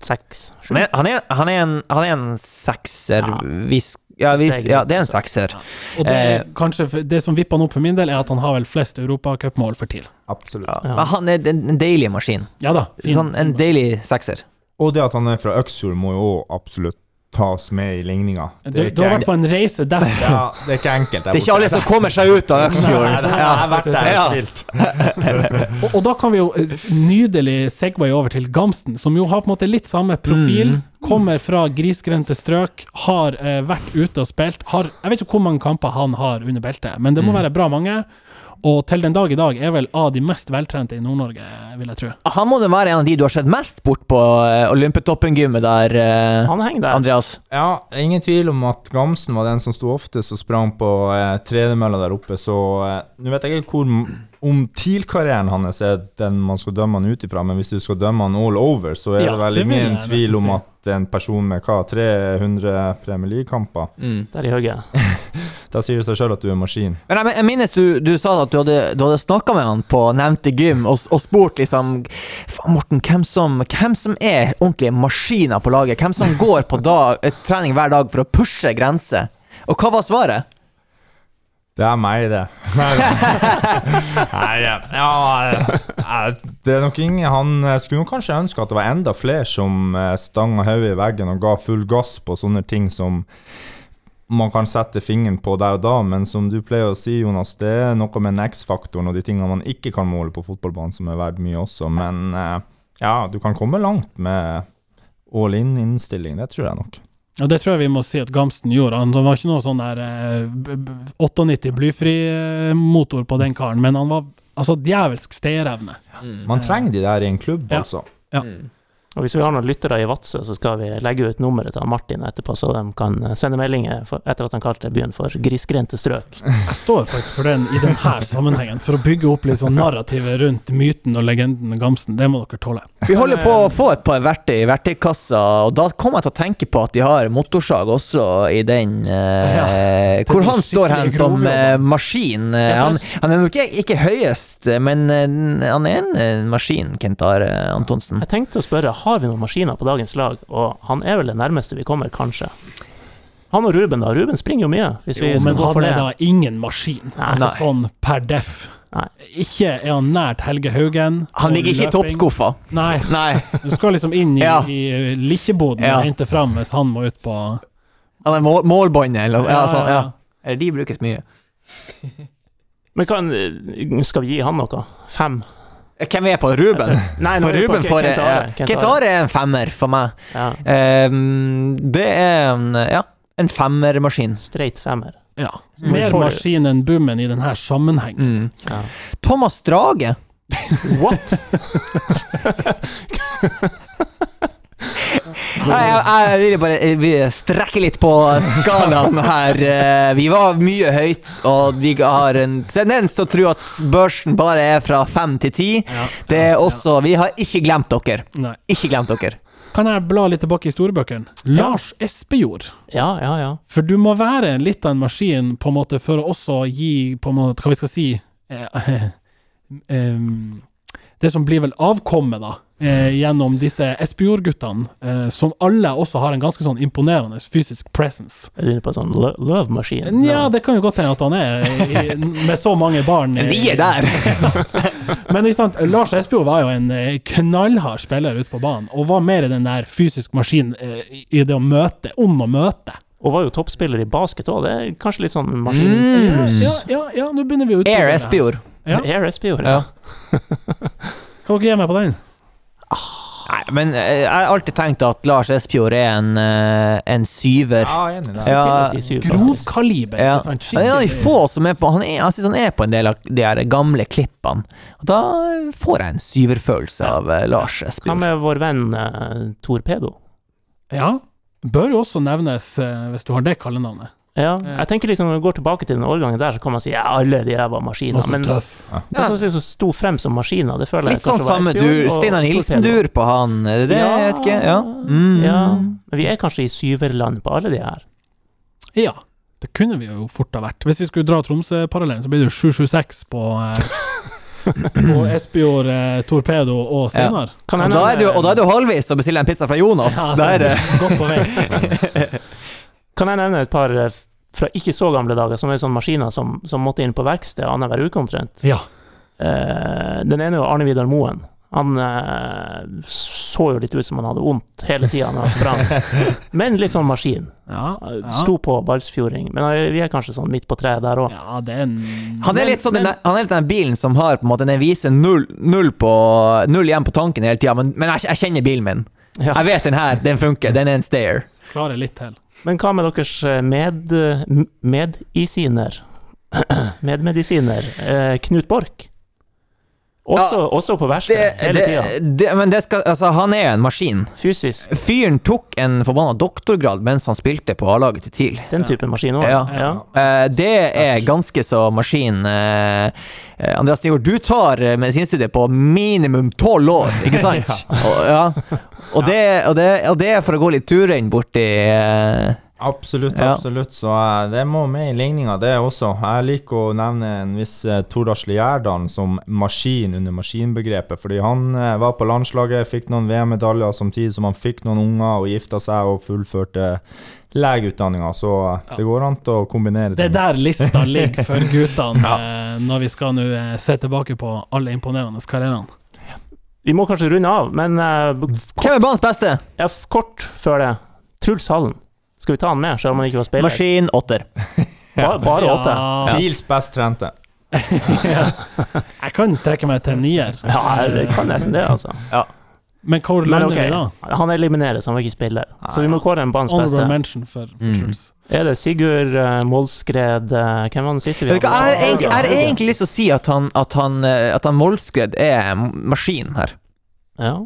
Seks. Han er, han er, han er, en, han er en sekser Ja. hvis, ja, vi, ja, det er en sekser. Og det, Eh. er kanskje det som vipper han opp for min del, er at han har vel flest europacupmål for TIL. Absolutt. Ja. Ja. Men han er en, en deilig maskin. Ja da. fin- Sånn, en deilig sekser. Og det at han er fra Øksfjord, må jo absolutt ta oss med i ligninga. Du, du har vært på en reise derfra. Ja, det er ikke enkelt. Det er ikke alle som kommer seg ut av har vært der Ja. og. Og, og da kan vi jo eh, nydelig segway over til Gamsten, som jo har på en måte litt samme profil. Mm. Kommer fra grisgrendte strøk, har eh, vært ute og spilt. Har, jeg vet ikke hvor mange kamper han har under beltet, men det må Mm. være bra mange. Og til den dag i dag er vel av de mest veltrente i Nord-Norge, vil jeg tro. Han må da være en av de du har sett mest bort på uh, Olympiatoppen-gymmet der, eh, Han henger der. Andreas. Ja, ingen tvil om at Gamsen var den som sto oftest og sprang på eh, tredemølla der oppe, så eh, Nå vet jeg ikke hvor om TIL-karrieren hans er den man skal dømme han ut ifra, men hvis du skal dømme han all over, så er Ja, det veldig mye nesten tvil om at en person med hva, 300 Premier League-kamper Der i høyre. Da sier det seg sjøl at du er maskin. Men jeg, jeg minnes du, du sa at du hadde, du hadde snakka med han på nevnte gym og, og spurt liksom Morten, hvem som, hvem som er ordentlige maskiner på laget? Hvem som går på dag, eh, trening hver dag for å pushe grenser? Og hva var svaret? Det er meg, det. Nei, ja, ja, det er nok ingen Han eh, skulle nok kanskje ønske at det var enda flere som eh, stanga hodet i veggen og ga full gass på sånne ting som man kan sette fingeren på der og da, men som du pleier å si, Jonas, det er noe med X-faktoren og de tingene man ikke kan måle på fotballbanen, som er verdt mye også. Men eh, ja, du kan komme langt med all in-innstilling, det tror jeg nok. Og det tror jeg vi må si at Gamsten gjorde. Han var ikke noe sånn der eh, b- b- 98 blyfri-motor på den karen, men han var altså djevelsk stayerevne. Man trenger de der i en klubb, Ja. altså. Og hvis vi har noen lyttere i Vadsø, så skal vi legge ut nummeret til Martin etterpå, så de kan sende meldinger for, etter at han kalte byen for grisgrendte strøk. Jeg står faktisk for den i denne sammenhengen, for å bygge opp litt sånn narrativet rundt myten og legenden Gamsten. Det må dere tåle. Vi holder på å få et par verktøy i verktøykassa, og da kommer jeg til å tenke på at de har motorsag også i den eh, Ja, Hvor han står hen som eh, maskin. Han, han er nok ikke, ikke høyest, men eh, han er en eh, maskin, Kent Are Antonsen. Jeg tenkte å spørre, har vi noen maskiner på dagens lag? Og han er vel det nærmeste vi kommer, kanskje. Han og Ruben, da. Ruben springer jo mye, hvis Jo, vi men han er da ingen maskin. Nei. Altså Nei. sånn per def. Nei. Ikke er han nært Helge Haugen. Han ligger ikke i toppskuffa. Nei, Nei, du skal liksom inn i, Ja. i likkjeboden Ja. og hente fram hvis han må ut på han er mål, målbåndet, eller ja, Ja, sånn, ja. Eller de brukes mye. Men kan, skal vi gi han noe? Fem? Hvem er på Ruben? Nei, For på Ruben får Kent Are. Kent Kent Are. Are er en femmer for meg. Ja, Um, det er en, ja, en femmermaskin. straight femmer. Ja. Mer får maskin enn Bummen i denne sammenhengen. Mm. Ja. Thomas Drage. What? Jeg, jeg vil bare strekke litt på skalaen her. Eh, Vi var mye høyt, og vi har en tendens til å tro at børsen bare er fra fem til ti. Det er også Vi har ikke glemt dere. Ikke glemt dere. Kan jeg bla litt tilbake i historiebøkene? Lars Espejord. Ja, ja, ja. For du må være litt av en maskin på en måte for å også gi på en måte, hva vi skal si eh, em, Det som blir vel avkommet, da, eh, gjennom disse Espejord-guttene, eh, som alle også har en ganske sånn imponerende fysisk presence. Er du inne på en sånn lo- love machine? Ja, det kan jo godt hende at han er i, med så mange barn. Men de er der. Men i sant, Lars Espejord var jo en eh, knallhard spiller ute på banen, og var mer den der fysisk maskin eh, i det å møte, ond å møte. Og var jo toppspiller i basket òg, det er kanskje litt sånn maskin... Mm. Ja, ja, ja, nå begynner vi ut på Air. Espejord. Ja. Air Espejord, ja. Kan dere gi meg på den? Nei, men eh, jeg har alltid tenkt at Lars Espejord er en, eh, en syver. Ja, enig i det. Ja, si syv, faktisk. Grovkaliber, Ja. Han er en av de få som er på Han er, jeg synes han er på en del av de her gamle klippene. Og da får jeg en syverfølelse av Lars Lars Hva Espejord. med vår venn uh, Torpedo? Ja. Bør jo også nevnes, uh, hvis du har det kallenavnet. Ja, jeg tenker liksom når vi går tilbake til den årgangen der, så kan man si ja, alle de der var maskiner. Men det som som sto frem som maskiner, det føler jeg Litt sånn samme dur. Steinar. Nilsen-dur på han. Er det det? Ja, Jeg vet ikke. Ja. Mm. ja. Men vi er kanskje i syverland på alle de her. Ja. Det kunne vi jo fort ha vært. Hvis vi skulle dra Tromsø-parallellen, så blir det jo 776 på eh, På Espejord, eh, Torpedo og Steinar. Kan Og da er du, og da er du halvveis og å bestille en pizza fra Jonas. Ja, da er det Godt på vei. Kan jeg nevne et par eh, fra ikke så gamle dager, som er sånne maskiner som, som måtte inn på verksted annenhver uke omtrent? Ja. Eh, den ene var Arne Vidar Moen. Han eh, så jo litt ut som han hadde vondt hele tida når han sprang. Men litt sånn maskin. Ja, ja. Sto på Balsfjording. Men vi er kanskje sånn midt på treet der òg. ja, er Han er litt sånn den, han er litt den bilen som har på en måte Den viser null, null, på, null igjen på tanken hele tida, men, men jeg, jeg kjenner bilen min. Ja. Jeg vet den her, den funker. Den er en stayer. klarer litt til. Men hva med deres eh, med, medisiner? Eh, Knut Borch. Også, også på verkstedet, hele tida. men det skal, altså, han er jo en maskin. Fysisk. Fyren tok en forbanna doktorgrad mens han spilte på A-laget til TIL. Den typen maskin òg. Ja. Ja. Eh, det er ganske så maskin. eh, Andreas Nygaard, du tar medisinstudiet på minimum tolv år, ikke sant? og, ja. og, det, og, det, og det er for å gå litt turrenn borti eh, Absolutt, Ja. absolutt. Så eh, det må med i ligninga, det også. Jeg liker å nevne en viss uh, Tor Asle Gjerdalen som maskin under maskinbegrepet. Fordi han eh, var på landslaget, fikk noen VM-medaljer samtidig som han fikk noen unger og gifta seg og fullførte legeutdanninga. Så eh, det går an å kombinere Det er der lista ligger for guttene ja. når vi skal nå eh, se tilbake på alle imponerende karrierene. Vi må kanskje runde av, men eh, kort, Hvem er banens beste? ja, kort før det. Truls Hallen. Skal vi ta han med, selv om han ikke var spiller? Maskin åtter. Bare, bare åtte? Ja, TILs best trente. jeg kan strekke meg til en nier. Ja, det kan nesten det, altså. Men hvor lander okay. vi da? han elimineres, han var ikke spiller. Så vi må kåre en banens Honorable beste. mention for, for Mm. Truls. Er det Sigurd uh, Målskred uh, Hvem var den siste vi hadde? Jeg har egentlig, lyst til å si at han, at han, eh, at han Målskred er maskin her. Ja.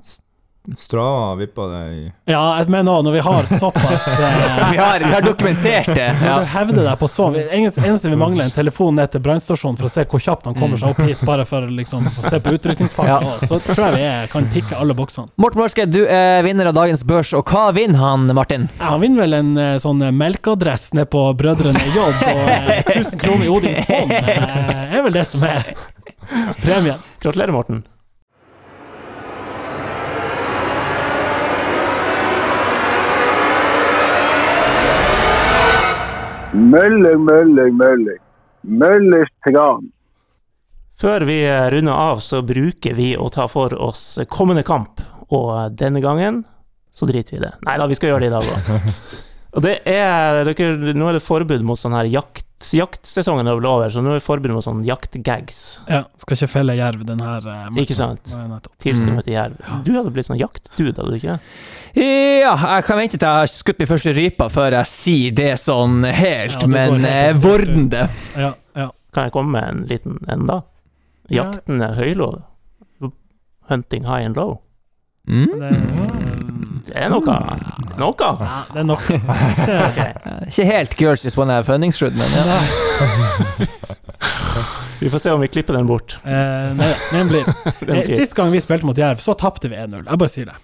Strava vippa det i Ja, jeg mener også, når vi har såpass eh, Vi har, vi har dokumentert det. Ja. du hevder deg på så eneste, eneste vi mangler, er en telefon ned til brannstasjonen for å se hvor kjapt han kommer seg opp hit, bare for liksom, å se på utrykningsfarten. Ja. Så tror jeg vi er, kan tikke alle boksene. Morten Morske, du er vinner av dagens børs, og hva vinner han, Martin? Ja, han vinner vel en eh, sånn eh, melkeadress ned på Brødrene Jobb, og eh, 1000 kroner i Odins fond eh, er vel det som er premien. Gratulerer, Morten. Møller, møller, møller. Møllers tran. Før vi runder av, så bruker vi å ta for oss kommende kamp, og denne gangen så driter vi i det. Nei da, vi skal gjøre det i dag òg. Og det er dere, Nå er det forbud mot sånn her jakt. Jaktsesongen er vel over, så nå er forbud mot sånn jaktgags. Ja, skal ikke felle jerv den her eh. Ikke sant? Nettopp. Til jerv. Du hadde blitt sånn jaktdude, hadde du ikke? Ja, jeg kan vente til jeg har skutt min første rype før jeg sier det sånn helt, Ja, men eh, vordende. Ja, ja. Kan jeg komme med en liten en, da? Jakten er høylov. Hunting high and low. Mm. Det, Det er noe. Noe! ja, det er nok. Ikke, Ikke helt Girls Just Wanna Have Funningsrud, men ja. Vi får se om vi klipper den bort. Eh, nei, den blir. Eh. Sist gang vi spilte mot Jerv, så tapte vi 1-0. Jeg bare sier det.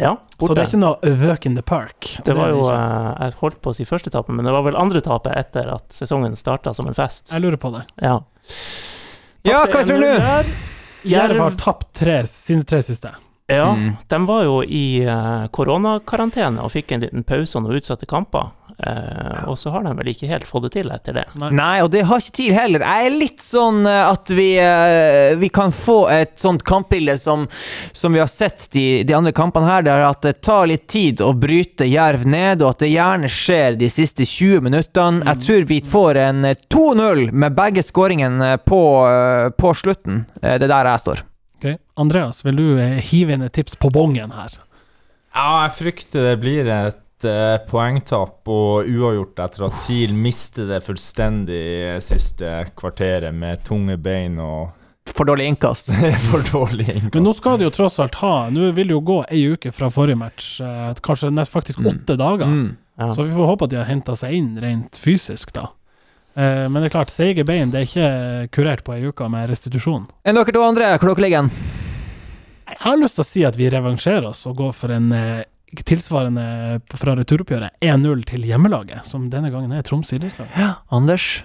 Ja, Så det er ikke noe work in the park. Det var jo eh, Jeg holdt på å si første tapet, men det var vel andre tapet etter at sesongen starta som en fest. Jeg lurer på det. Ja. Ja, hva tror 1-0 du? Jerv har tapt tre, sine tre siste. Ja, Mm. de var jo i eh, koronakarantene og fikk en liten pause og noen utsatte kamper. Uh, og så har de vel ikke helt fått det til etter det. Nei, og det har ikke TIL heller. Jeg er litt sånn eh, at vi, uh, vi kan få et sånt kampbilde som, som vi har sett de, de andre kampene her, der at det tar litt tid å bryte Jerv ned, og at det gjerne skjer de siste 20 minuttene. Jeg tror vi får en eh, 2-0 med begge skåringene på, uh, på slutten. Det er der jeg står. Ok. Andreas, vil du eh, hive inn et tips på bongen her? Ja, jeg frykter det blir et uh, poengtap og uavgjort etter at TIL mister det fullstendig siste kvarteret med tunge bein og For dårlig innkast. for dårlig innkast. Men nå skal det jo tross alt ha Nå vil det jo gå ei uke fra forrige match, eh, kanskje faktisk åtte dager. Mm. Ja. Så vi får håpe at de har henta seg inn rent fysisk, da. Eh, Men det er klart, seige bein det er ikke kurert på ei uke med restitusjon. Enn dere to andre, hvor dere ligger hen? Jeg har lyst til å si at vi revansjerer oss og går for en eh, tilsvarende fra returoppgjøret 1-0 til hjemmelaget, som denne gangen er Troms idrettslag. Anders?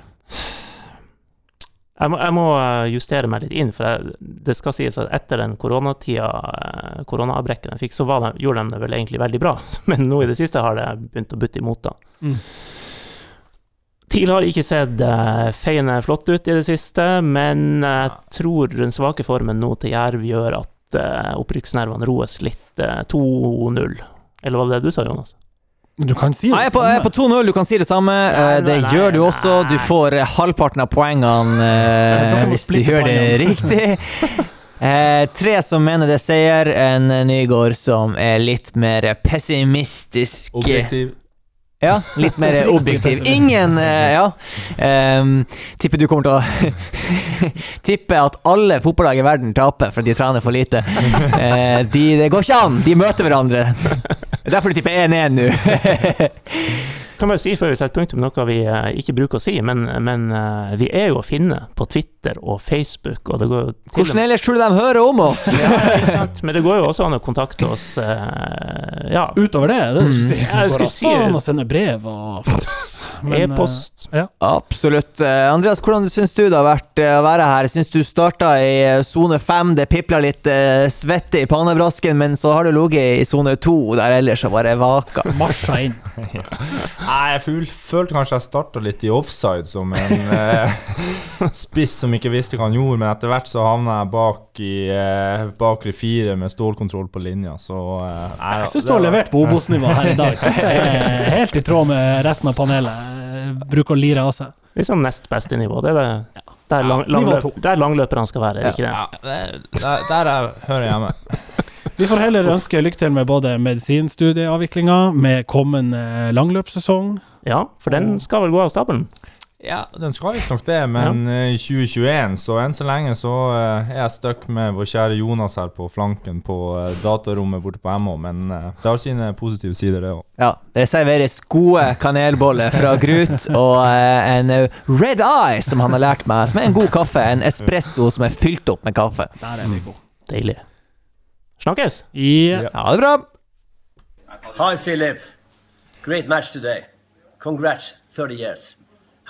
Jeg må, jeg må eh, justere meg litt inn, for jeg, det skal sies at etter den koronatida, Koronaavbrekken koronaavbrekket de fikk, så var de, gjorde de det vel egentlig veldig bra. Men nå i det siste har det begynt å butte imot, da. Mm. TIL har ikke sett uh, feiende flott ut i det siste, men jeg tror den svake formen nå til Jerv gjør at uh, opprykksnervene roes litt. Uh, 2-0. Eller var det det du sa, Jonas? Du kan si det Jeg er på, jeg er på 2-0, du kan si det samme. Nei, Eh, det nei, gjør du også. Du får eh, halvparten av poengene eh, hvis du gjør det riktig. Eh, tre som mener det er seier, en Nygaard som er litt mer pessimistisk. Objektiv. Ja, litt mer objektiv. Ingen eh, Ja. Um, tipper du kommer til å Tipper at alle fotballag i verden taper fordi de trener for lite. Uh, de, det går ikke an! De møter hverandre. Det er Derfor du tipper 1-1 nå. Kan bare si før vi setter punktum noe vi eh, ikke bruker å si, men, men eh, vi er jo å finne på Twitter og Facebook, og det går jo til Hvordan ellers tror du de hører om oss? Ja, sant? Men det går jo også an å kontakte oss eh, ja, Utover det, det er det du skulle si. Ja, jeg Går skulle si- an å sende brev og e-post. eh, Ja. Absolutt. Eh, Andreas, hvordan syns du det har vært eh, å være her? Syns du starta i sone fem, det pipla litt svette i pannebrasken, men så har du ligget i sone to, der ellers har bare vaka. Marsja inn. Nei, jeg følte kanskje jeg starta litt i offside som en eh, spiss som ikke visste hva han gjorde, men etter hvert så havna jeg bak i eh, bakre fire med stålkontroll på linja, så eh, Jeg syns du har levert på Obos-nivå her i dag. Synes det er helt i tråd med resten av panelet. Eh, Bruker å lire av seg. Liksom nest beste nivå. Det er det der, lang, langløp, der langløperne skal være, Ja. ikke det? Ja, det, der, der jeg hører jeg hjemme. Vi får heller ønske lykke til med både medisinstudieavviklinga, med kommende langløpssesong. Ja, for den skal vel gå av stabelen? Ja, den skal visstnok det, men i i 2021, så enn så lenge så eh, er jeg stuck med vår kjære Jonas her på flanken på eh, datarommet borte på MH, men eh, det har sine positive sider, det òg. Ja, det serveres gode kanelboller fra Grut og eh, en eh, Red Eye som han har lært meg, som er en god kaffe. En espresso som er fylt opp med kaffe. Der er vi gode. Deilig. Snakkes! Ja. Ha det bra. Hi, Philip. Great match today. Congrats, 30 years.